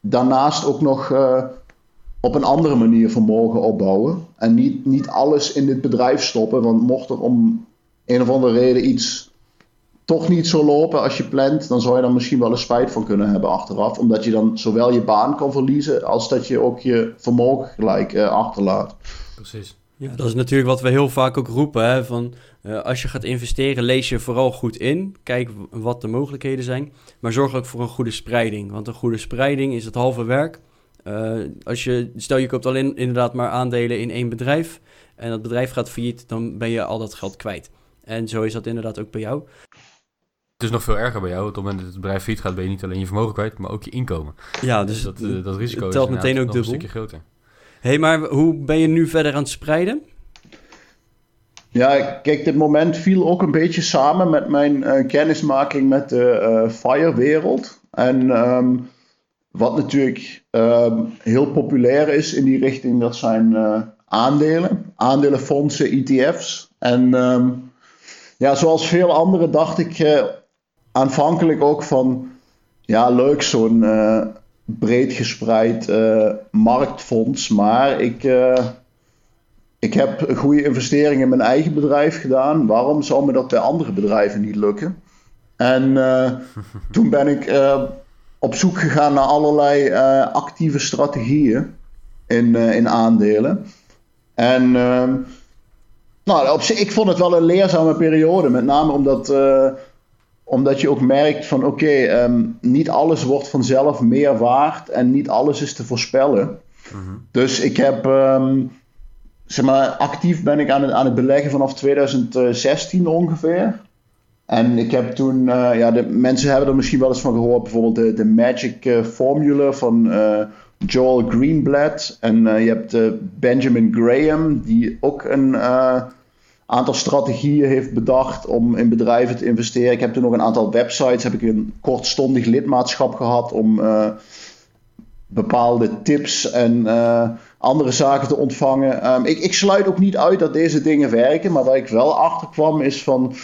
daarnaast ook nog uh, op een andere manier vermogen opbouwen. En niet, niet alles in dit bedrijf stoppen, want mocht er om een of andere reden iets toch niet zo lopen als je plant, dan zou je er misschien wel eens spijt van kunnen hebben achteraf. Omdat je dan zowel je baan kan verliezen, als dat je ook je vermogen gelijk uh, achterlaat. Precies. Ja, dat is natuurlijk wat we heel vaak ook roepen. Hè? Van, uh, als je gaat investeren, lees je vooral goed in. Kijk wat de mogelijkheden zijn. Maar zorg ook voor een goede spreiding. Want een goede spreiding is het halve werk. Uh, als je, stel je koopt alleen inderdaad maar aandelen in één bedrijf. En dat bedrijf gaat failliet, dan ben je al dat geld kwijt. En zo is dat inderdaad ook bij jou. Het is nog veel erger bij jou. Op het moment dat het bedrijf failliet gaat, ben je niet alleen je vermogen kwijt, maar ook je inkomen. Ja, dus, dat, uh, dat risico telt is meteen ook dubbel. een stukje groter. Hey, maar hoe ben je nu verder aan het spreiden? Ja, kijk, dit moment viel ook een beetje samen met mijn uh, kennismaking met de uh, FIRE-wereld. En um, wat natuurlijk um, heel populair is in die richting, dat zijn uh, aandelen, aandelenfondsen, ETF's. En um, ja, zoals veel anderen dacht ik aanvankelijk ook van, ja, leuk zo'n breed gespreid marktfonds. Maar ik ik heb goede investeringen in mijn eigen bedrijf gedaan. Waarom zou me dat bij andere bedrijven niet lukken? En uh, toen ben ik op zoek gegaan naar allerlei actieve strategieën in, in aandelen. En nou, op zich, ik vond het wel een leerzame periode. Met name omdat, omdat je ook merkt van oké, okay, um, niet alles wordt vanzelf meer waard. En niet alles is te voorspellen. Mm-hmm. Dus ik heb... Um, zeg maar, actief ben ik aan het, aan het beleggen vanaf 2016 ongeveer. En ik heb toen, uh, ja, de mensen hebben er misschien wel eens van gehoord, bijvoorbeeld de, de Magic uh, Formula van uh, Joel Greenblatt. En je hebt Benjamin Graham, die ook een aantal strategieën heeft bedacht om in bedrijven te investeren. Ik heb toen nog een aantal websites, heb ik een kortstondig lidmaatschap gehad om bepaalde tips en andere zaken te ontvangen. Um, ik, ik sluit ook niet uit dat deze dingen werken, maar waar ik wel achter kwam is van.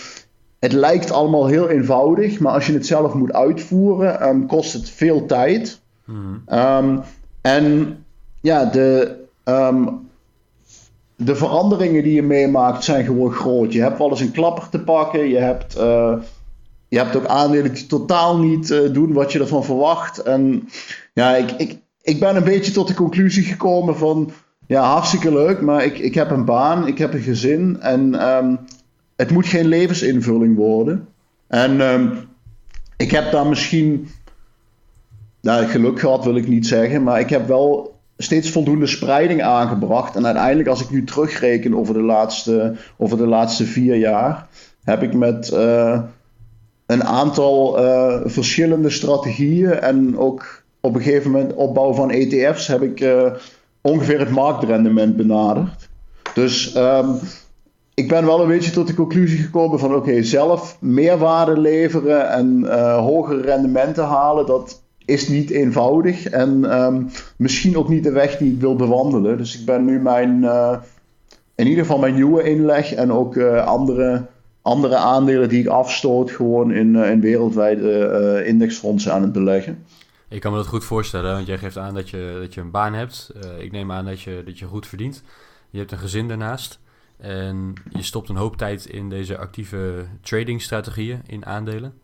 Het lijkt allemaal heel eenvoudig, maar als je het zelf moet uitvoeren, um, kost het veel tijd. Mm. Um, en ja, de, de veranderingen die je meemaakt zijn gewoon groot. Je hebt wel eens een klapper te pakken. Je hebt, uh, je hebt ook aandelen die totaal niet uh, doen wat je ervan verwacht. En ja, ik, ik, ik ben een beetje tot de conclusie gekomen van... Ja, hartstikke leuk, maar ik, ik heb een baan, ik heb een gezin en um, het moet geen levensinvulling worden. En um, ik heb daar misschien, nou geluk gehad wil ik niet zeggen, maar ik heb wel steeds voldoende spreiding aangebracht. En uiteindelijk als ik nu terugreken over de laatste, over de laatste vier jaar, heb ik met uh, een aantal uh, verschillende strategieën en ook op een gegeven moment opbouw van ETF's heb ik uh, ongeveer het marktrendement benaderd. Dus um, ik ben wel een beetje tot de conclusie gekomen van oké, zelf meerwaarde leveren en hogere rendementen halen, dat is niet eenvoudig en um, misschien ook niet de weg die ik wil bewandelen. Dus ik ben nu mijn, uh, in ieder geval mijn nieuwe inleg en ook andere, andere aandelen die ik afstoot gewoon in, in wereldwijde indexfondsen aan het beleggen. Ik kan me dat goed voorstellen, want jij geeft aan dat je, dat je een baan hebt. Uh, ik neem aan dat je, dat je goed verdient. Je hebt een gezin daarnaast. En je stopt een hoop tijd in deze actieve tradingstrategieën in aandelen.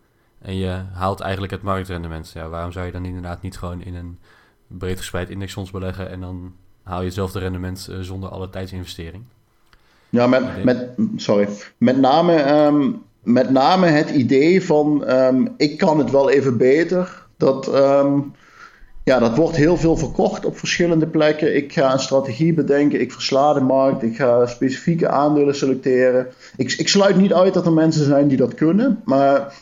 En je haalt eigenlijk het marktrendement. Ja, waarom zou je dan inderdaad niet gewoon in een breed gespreid indexfonds beleggen en dan haal je hetzelfde rendement uh, zonder alle tijdsinvestering? Ja, met, met, sorry. Met name, um, met name het idee van um, ik kan het wel even beter dat, um, ja, dat wordt heel veel verkocht op verschillende plekken. Ik ga een strategie bedenken, ik versla de markt, ik ga specifieke aandelen selecteren. Ik, ik sluit niet uit dat er mensen zijn die dat kunnen, maar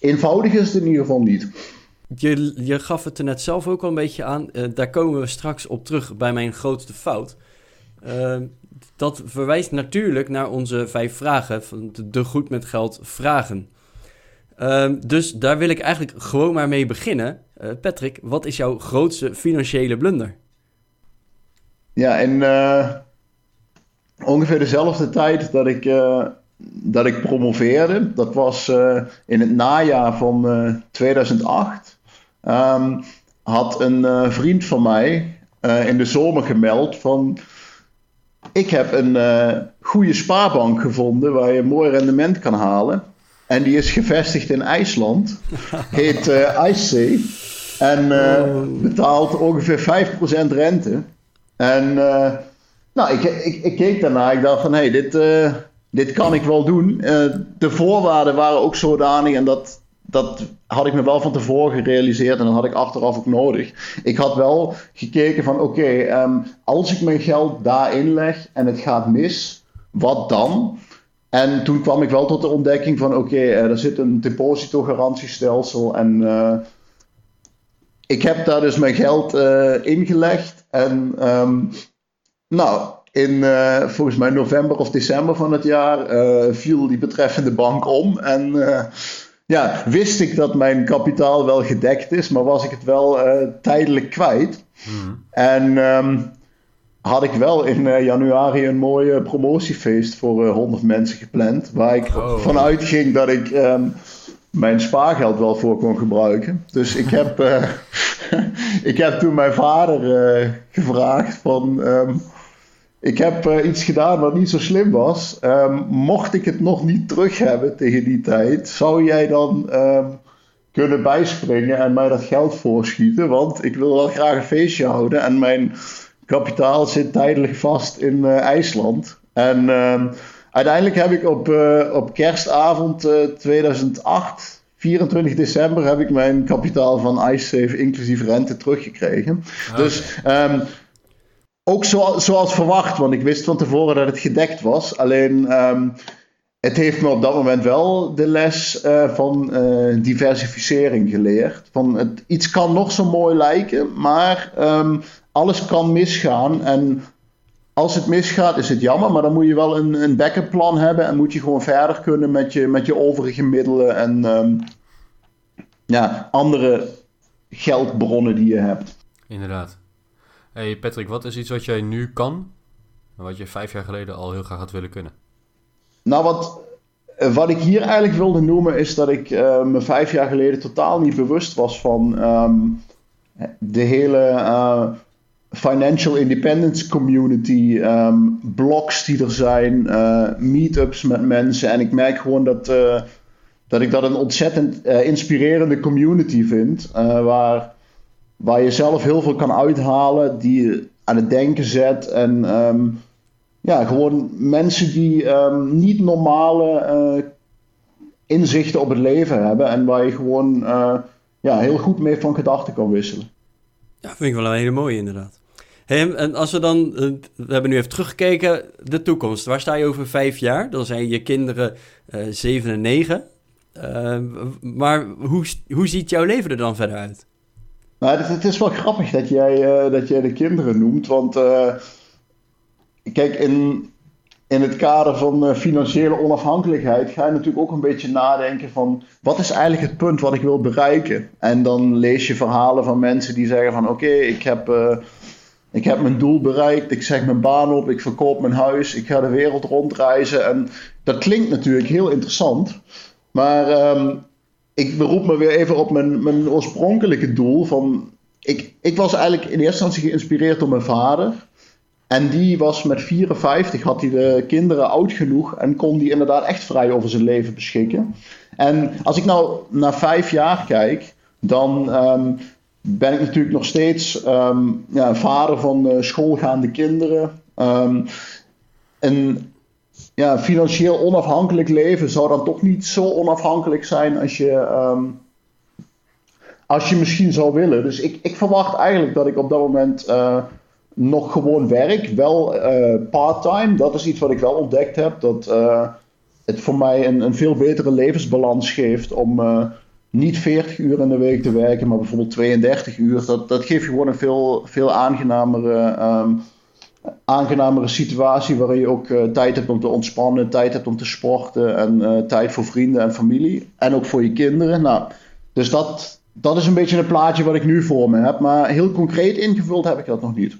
eenvoudig is het in ieder geval niet. Je, je gaf het er net zelf ook al een beetje aan. Uh, daar komen we straks op terug bij mijn grootste fout. Uh, dat verwijst natuurlijk naar onze vijf vragen van de, goed met geld vragen. Um, dus daar wil ik eigenlijk gewoon maar mee beginnen. Uh, Patrick, wat is jouw grootste financiële blunder? Ja, in uh, ongeveer dezelfde tijd dat ik, dat ik promoveerde, dat was in het najaar van 2008, um, ehm, had een vriend van mij in de zomer gemeld van... Ik heb een goede spaarbank gevonden waar je een mooi rendement kan halen. En die is gevestigd in IJsland. Heet IceSafe. En uh, betaalt ongeveer 5% rente. En nou, ik, ik, ik keek daarna. Ik dacht van, hé, hey, dit, dit kan ik wel doen. de voorwaarden waren ook zodanig. En dat, dat had ik me wel van tevoren gerealiseerd. En dat had ik achteraf ook nodig. Ik had wel gekeken van, oké, um, als ik mijn geld daarin leg en het gaat mis, wat dan? En toen kwam ik wel tot de ontdekking van oké, okay, er zit een depositogarantiestelsel en uh, ik heb daar dus mijn geld uh, ingelegd. En um, nou, in uh, volgens mij november of december van het jaar viel die betreffende bank om. En ja, wist ik dat mijn kapitaal wel gedekt is, maar was ik het wel tijdelijk kwijt. Hmm. En um, had ik wel in januari een mooi promotiefeest voor uh, 100 mensen gepland. Waar ik oh. vanuit ging dat ik um, mijn spaargeld wel voor kon gebruiken. Dus ik heb, ik heb toen mijn vader gevraagd van... Um, ik heb iets gedaan wat niet zo slim was. Um, mocht ik het nog niet terug hebben tegen die tijd, zou jij dan kunnen bijspringen en mij dat geld voorschieten? Want ik wil wel graag een feestje houden en mijn kapitaal zit tijdelijk vast in uh, IJsland. En uh, uiteindelijk heb ik op, uh, op kerstavond 2008, 24 december, heb ik mijn kapitaal van IceSafe inclusief rente teruggekregen. Ah, dus ook zo, zoals verwacht, want ik wist van tevoren dat het gedekt was. Alleen um, het heeft me op dat moment wel de les uh, van uh, diversificering geleerd. Van het, iets kan nog zo mooi lijken, maar um, alles kan misgaan. En als het misgaat, is het jammer, maar dan moet je wel een, een backup plan hebben en moet je gewoon verder kunnen met je, met je overige middelen en um, ja, andere geldbronnen die je hebt. Inderdaad. Hey Patrick, wat is iets wat jij nu kan, wat je vijf jaar geleden al heel graag had willen kunnen? Nou, wat, wat ik hier eigenlijk wilde noemen is dat ik uh, me vijf jaar geleden totaal niet bewust was van um, de hele uh, financial independence community, um, blogs die er zijn, uh, meetups met mensen. En ik merk gewoon dat, dat ik dat een ontzettend inspirerende community vind. waar, waar je zelf heel veel kan uithalen, die je aan het denken zet. En um, ja, gewoon mensen die um, niet normale inzichten op het leven hebben. En waar je gewoon ja, heel goed mee van gedachten kan wisselen. Ja, vind ik wel een hele mooie inderdaad. En als we dan, eh, we hebben nu even teruggekeken, de toekomst. Waar sta je over vijf jaar? Dan zijn je kinderen uh, zeven en negen. Maar hoe, hoe ziet jouw leven er dan verder uit? Nou, het, het is wel grappig dat jij, uh, dat jij de kinderen noemt. Want kijk, in, in het kader van financiële onafhankelijkheid ga je natuurlijk ook een beetje nadenken van wat is eigenlijk het punt wat ik wil bereiken? En dan lees je verhalen van mensen die zeggen van oké, ik heb ik heb mijn doel bereikt, ik zeg mijn baan op, ik verkoop mijn huis, ik ga de wereld rondreizen. En dat klinkt natuurlijk heel interessant. Maar um, ik beroep me weer even op mijn, mijn oorspronkelijke doel. Van, ik, ik was eigenlijk in eerste instantie geïnspireerd door mijn vader. En die was met 54, had hij de kinderen oud genoeg en kon die inderdaad echt vrij over zijn leven beschikken. En als ik nou naar vijf jaar kijk, dan um, ben ik natuurlijk nog steeds um, ja, vader van uh, schoolgaande kinderen. Um, ja, financieel onafhankelijk leven zou dan toch niet zo onafhankelijk zijn als je, um, als je misschien zou willen. Dus ik, ik verwacht eigenlijk dat ik op dat moment uh, nog gewoon werk. Wel uh, part-time. Dat is iets wat ik wel ontdekt heb. Dat het voor mij een, een veel betere levensbalans geeft om niet 40 uur in de week te werken, maar bijvoorbeeld 32 uur. Dat, dat geeft je gewoon een veel, veel aangenamere, um, aangenamere situatie waarin je ook uh, tijd hebt om te ontspannen, tijd hebt om te sporten en uh, tijd voor vrienden en familie. En ook voor je kinderen. Nou, dus dat, dat is een beetje een plaatje wat ik nu voor me heb. Maar heel concreet ingevuld heb ik dat nog niet.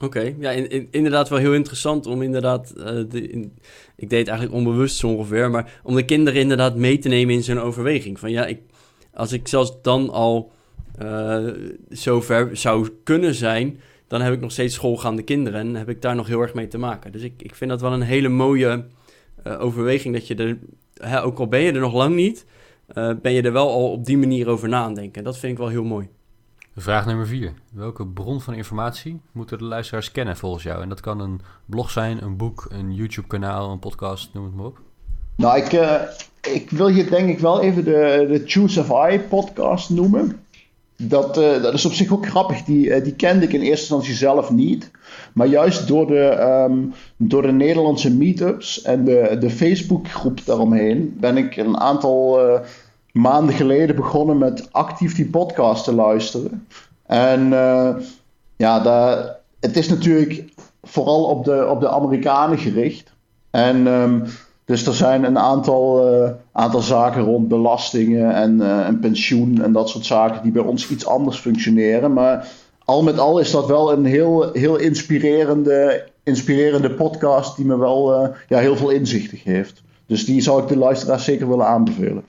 Oké, ja, in, in, inderdaad wel heel interessant om inderdaad, uh, de, ik deed eigenlijk onbewust zo ongeveer, maar om de kinderen inderdaad mee te nemen in zijn overweging. Van ja, ik, als ik zelfs dan al uh, zover zou kunnen zijn, dan heb ik nog steeds schoolgaande kinderen en heb ik daar nog heel erg mee te maken. Dus ik, ik vind dat wel een hele mooie uh, overweging dat je er hè, ook al ben je er nog lang niet, eh, ben je er wel al op die manier over na aan denken. Dat vind ik wel heel mooi. Vraag nummer vier. Welke bron van informatie moeten de luisteraars kennen volgens jou? En dat kan een blog zijn, een boek, een YouTube-kanaal, een podcast, noem het maar op. Nou, ik, uh, ik wil hier denk ik wel even de, de Choose of I podcast noemen. Dat, uh, dat is op zich ook grappig. Die, uh, die kende ik in eerste instantie zelf niet. Maar juist door de, um, door de Nederlandse meetups en de, de Facebookgroep daaromheen ben ik een aantal maanden geleden begonnen met actief die podcast te luisteren. En ja, daar, het is natuurlijk vooral op de, op de Amerikanen gericht. En um, dus er zijn een aantal, uh, aantal zaken rond belastingen en, uh, en pensioen en dat soort zaken die bij ons iets anders functioneren. Maar al met al is dat wel een heel, heel inspirerende, inspirerende podcast die me wel uh, ja, heel veel inzichten geeft. Dus die zou ik de luisteraars zeker willen aanbevelen.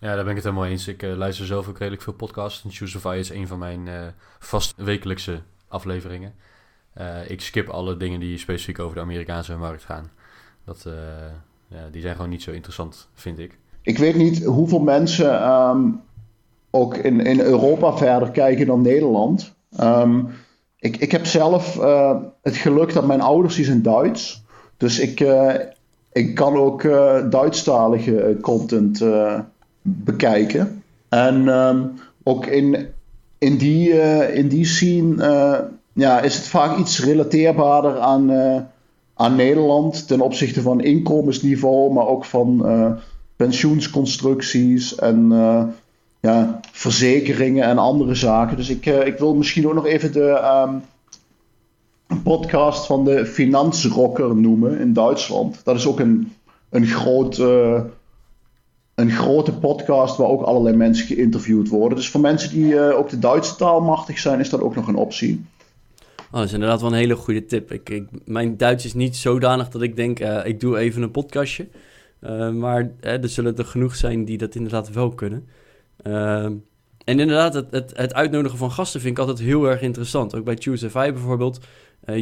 Ja, daar ben ik het helemaal eens. Ik luister zelf ook redelijk veel podcasts. En Choosify is een van mijn vast wekelijkse afleveringen. ik skip alle dingen die specifiek over de Amerikaanse markt gaan. Dat, uh, ja, die zijn gewoon niet zo interessant, vind ik. Ik weet niet hoeveel mensen um, ook in, in Europa verder kijken dan Nederland. Um, ik, ik heb zelf uh, het geluk dat mijn ouders die zijn Duits. Dus ik, uh, ik kan ook Duitsstalige content bekijken. En um, ook in, in, die, in die scene ja, is het vaak iets relateerbaarder aan aan Nederland ten opzichte van inkomensniveau, maar ook van uh, pensioensconstructies en uh, ja, verzekeringen en andere zaken. Dus ik, uh, ik wil misschien ook nog even de um, podcast van de Finanzrocker noemen in Duitsland. Dat is ook een, een, groot, een grote podcast waar ook allerlei mensen geïnterviewd worden. Dus voor mensen die ook de Duitse taal machtig zijn, is dat ook nog een optie. Oh, dat is inderdaad wel een hele goede tip. Ik, ik, mijn Duits is niet zodanig dat ik denk, uh, ik doe even een podcastje. Uh, maar er zullen er genoeg zijn die dat inderdaad wel kunnen. Uh, en inderdaad, het, het, het, uitnodigen van gasten vind ik altijd heel erg interessant. Ook bij Choose FI bijvoorbeeld.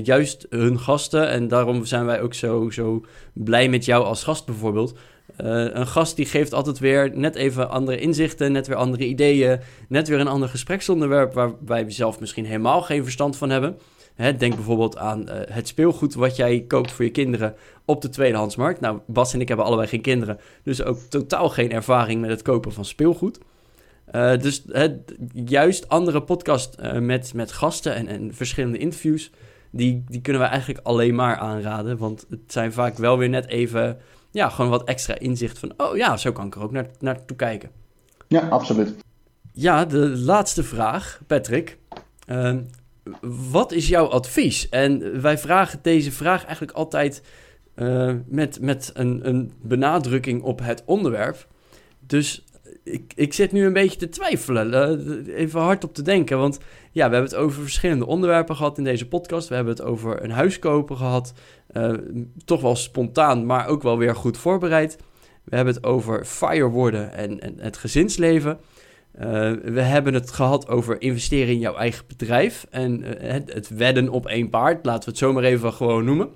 juist hun gasten, en daarom zijn wij ook zo, zo blij met jou als gast bijvoorbeeld. een gast die geeft altijd weer net even andere inzichten, net weer andere ideeën, net weer een ander gespreksonderwerp waar wij zelf misschien helemaal geen verstand van hebben. Hè, denk bijvoorbeeld aan uh, het speelgoed wat jij koopt voor je kinderen op de tweedehandsmarkt. Nou, Bas en ik hebben allebei geen kinderen, dus ook totaal geen ervaring met het kopen van speelgoed. Uh, dus het, juist andere podcast uh, met, met gasten en, en verschillende interviews, die, die kunnen we eigenlijk alleen maar aanraden. Want het zijn vaak wel weer net even, ja, gewoon wat extra inzicht van, oh ja, zo kan ik er ook naar, naartoe kijken. Ja, absoluut. Ja, de laatste vraag, Patrick. Uh, wat is jouw advies? En wij vragen deze vraag eigenlijk altijd uh, met, met een, een benadrukking op het onderwerp. Dus ik, ik zit nu een beetje te twijfelen, uh, even hardop te denken. Want ja, we hebben het over verschillende onderwerpen gehad in deze podcast. We hebben het over een huis kopen gehad. Uh, toch wel spontaan, maar ook wel weer goed voorbereid. We hebben het over fire worden en, en het gezinsleven. Uh, we hebben het gehad over investeren in jouw eigen bedrijf en uh, het, wedden op één paard, laten we het zomaar even gewoon noemen.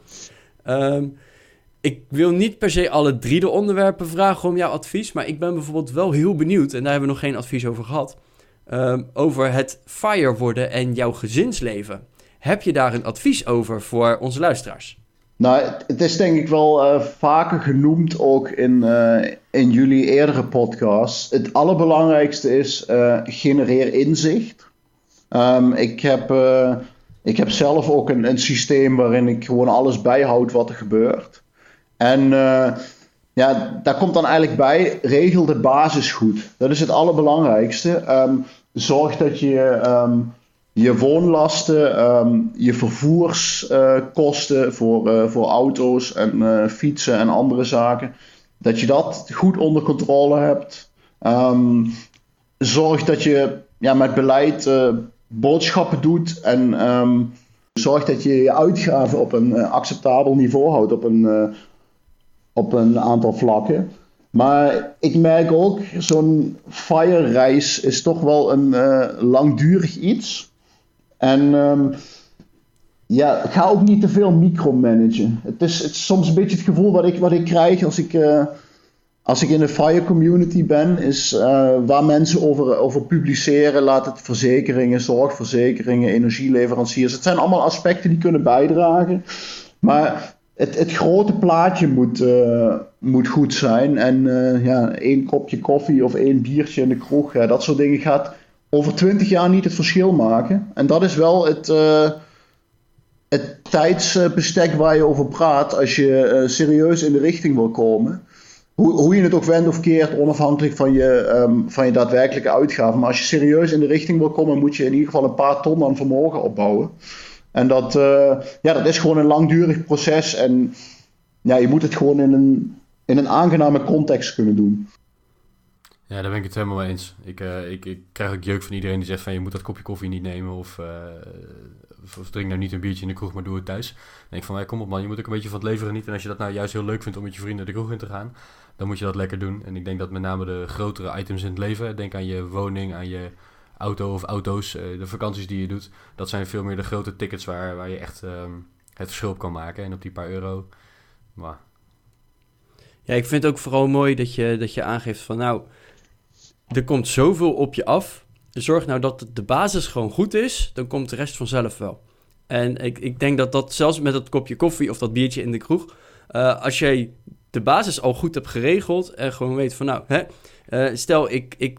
Um, ik wil niet per se alle drie de onderwerpen vragen om jouw advies, maar ik ben bijvoorbeeld wel heel benieuwd, en daar hebben we nog geen advies over gehad, um, over het fire worden en jouw gezinsleven. Heb je daar een advies over voor onze luisteraars? Nou, het is denk ik wel uh, vaker genoemd ook in, uh, in jullie eerdere podcasts. Het allerbelangrijkste is uh, genereer inzicht. Um, ik, heb, ik heb zelf ook een, een systeem waarin ik gewoon alles bijhoud wat er gebeurt. En ja, daar komt dan eigenlijk bij, regel de basis goed. Dat is het allerbelangrijkste. Um, zorg dat je... Um, je woonlasten, um, je vervoerskosten voor, uh, voor auto's en uh, fietsen en andere zaken, dat je dat goed onder controle hebt. Um, zorg dat je ja, met beleid boodschappen doet en um, zorg dat je je uitgaven op een acceptabel niveau houdt op een, op een aantal vlakken. Maar ik merk ook, zo'n fire-reis is toch wel een langdurig iets. En um, ja, ga ook niet te veel micromanagen. Het is, het soms een beetje het gevoel wat ik, wat ik krijg als ik, uh, als ik in de FIRE community ben, is uh, waar mensen over, over publiceren, laat het verzekeringen, zorgverzekeringen, energieleveranciers. Het zijn allemaal aspecten die kunnen bijdragen. Maar het, het grote plaatje moet, uh, moet goed zijn. En ja, één kopje koffie of één biertje in de kroeg, dat soort dingen gaat over twintig jaar niet het verschil maken. En dat is wel het, het tijdsbestek waar je over praat als je serieus in de richting wil komen hoe, hoe je het ook wendt of keert, onafhankelijk van je, um, van je daadwerkelijke uitgaven. Maar als je serieus in de richting wil komen, moet je in ieder geval een paar ton aan vermogen opbouwen. En dat, uh, ja, dat is gewoon een langdurig proces. En ja, je moet het gewoon in een, in een aangename context kunnen doen. Ja, daar ben ik het helemaal mee eens. Ik, uh, ik, ik krijg ook jeuk van iedereen die zegt van je moet dat kopje koffie niet nemen of, uh, of, drink nou niet een biertje in de kroeg, maar doe het thuis. Denk van, hey, kom op man, je moet ook een beetje van het leven genieten. En als je dat nou juist heel leuk vindt om met je vrienden de kroeg in te gaan, dan moet je dat lekker doen. En ik denk dat met name de grotere items in het leven, denk aan je woning, aan je auto of auto's, uh, de vakanties die je doet, dat zijn veel meer de grote tickets waar, waar je echt um, het verschil op kan maken. En op die paar euro, maar... Ja, ik vind het ook vooral mooi dat je, dat je aangeeft van nou, er komt zoveel op je af. Zorg nou dat de basis gewoon goed is, dan komt de rest vanzelf wel. En ik, ik denk dat dat zelfs met dat kopje koffie of dat biertje in de kroeg, uh, als jij de basis al goed hebt geregeld en gewoon weet van nou, hè, uh, stel ik, ik,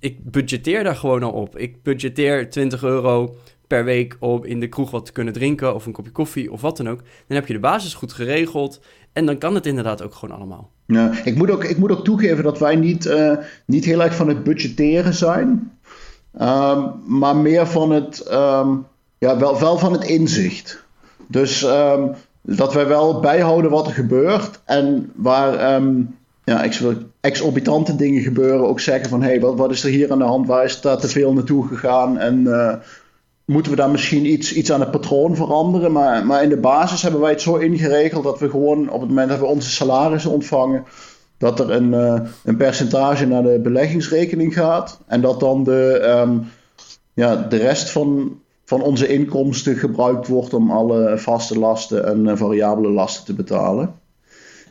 ik budgeteer daar gewoon al op. Ik budgeteer 20 euro per week om in de kroeg wat te kunnen drinken of een kopje koffie of wat dan ook. Dan heb je de basis goed geregeld en dan kan het inderdaad ook gewoon allemaal. Ja, ik, moet ook, ik moet ook toegeven dat wij niet, uh, niet heel erg van het budgetteren zijn, um, maar meer van het, um, ja, wel, wel van het inzicht. Dus um, dat wij wel bijhouden wat er gebeurt. En waar ja, exorbitante dingen gebeuren, ook zeggen van hé, hey, wat, wat is er hier aan de hand? Waar is daar te veel naartoe gegaan? En uh, moeten we daar misschien iets, iets aan het patroon veranderen? Maar, maar in de basis hebben wij het zo ingeregeld dat we gewoon op het moment dat we onze salarissen ontvangen, dat er een, uh, een percentage naar de beleggingsrekening gaat. En dat dan de, um, ja, de rest van, van onze inkomsten gebruikt wordt om alle vaste lasten en uh, variabele lasten te betalen.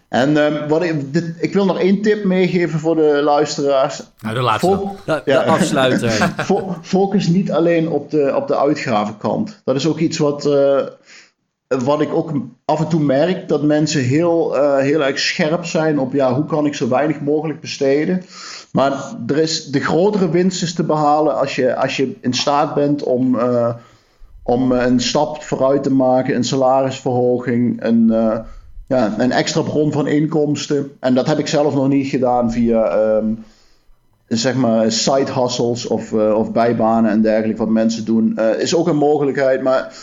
En uh, wat ik, dit, ik wil nog één tip meegeven voor de luisteraars. Nou, de laatste. Fo de, ja. de afsluiter. Focus niet alleen op de, op de uitgavenkant. Dat is ook iets wat, uh, wat ik ook af en toe merk. Dat mensen heel, uh, heel erg scherp zijn op ja, hoe kan ik zo weinig mogelijk besteden. Maar er is, de grotere winst is te behalen als je, als je in staat bent om om eh, een stap vooruit te maken, een salarisverhoging, een, uh, ja, een extra bron van inkomsten. En dat heb ik zelf nog niet gedaan via um, zeg maar side hustles of, uh, of bijbanen en dergelijke wat mensen doen. Uh, is ook een mogelijkheid, maar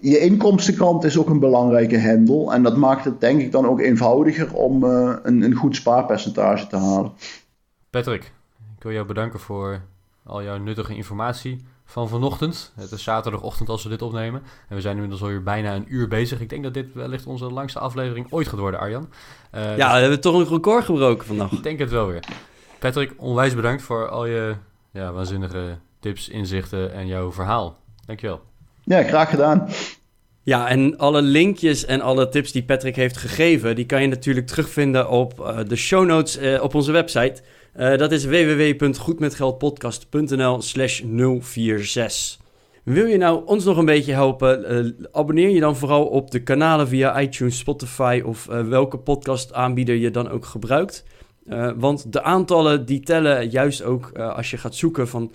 je inkomstenkant is ook een belangrijke hendel. En dat maakt het denk ik dan ook eenvoudiger om een, een goed spaarpercentage te halen. Patrick, ik wil jou bedanken voor al jouw nuttige informatie van vanochtend. Het is zaterdagochtend als we dit opnemen. En we zijn inmiddels alweer bijna een uur bezig. Ik denk dat dit wellicht onze langste aflevering ooit gaat worden, Arjan. Uh, ja, dus... we hebben toch een record gebroken vandaag. Ik denk het wel weer. Patrick, onwijs bedankt voor al je ja, waanzinnige tips, inzichten en jouw verhaal. Dankjewel. Ja, graag gedaan. Ja, en alle linkjes en alle tips die Patrick heeft gegeven, die kan je natuurlijk terugvinden op uh, de show notes uh, op onze website. Uh, dat is www.goedmetgeldpodcast.nl slash 046. Wil je nou ons nog een beetje helpen? Uh, abonneer je dan vooral op de kanalen via iTunes, Spotify of uh, welke podcastaanbieder je dan ook gebruikt. want de aantallen die tellen juist ook als je gaat zoeken van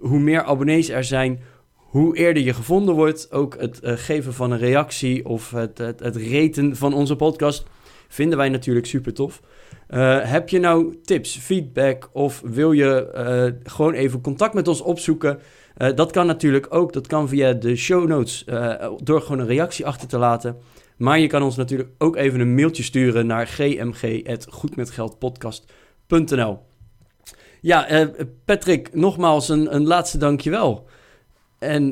hoe meer abonnees er zijn, hoe eerder je gevonden wordt. Ook het geven van een reactie of het, het, het reten van onze podcast vinden wij natuurlijk super tof. Uh, heb je nou tips, feedback of wil je uh, gewoon even contact met ons opzoeken? Uh, dat kan natuurlijk ook. Dat kan via de show notes door gewoon een reactie achter te laten. Maar je kan ons natuurlijk ook even een mailtje sturen naar gmg.goedmetgeldpodcast.nl Ja, Patrick, nogmaals een, een laatste dankjewel. En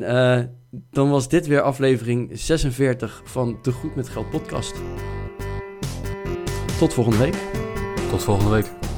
dan was dit weer aflevering 46 van de Goed met Geld podcast. Tot volgende week. Tot volgende week.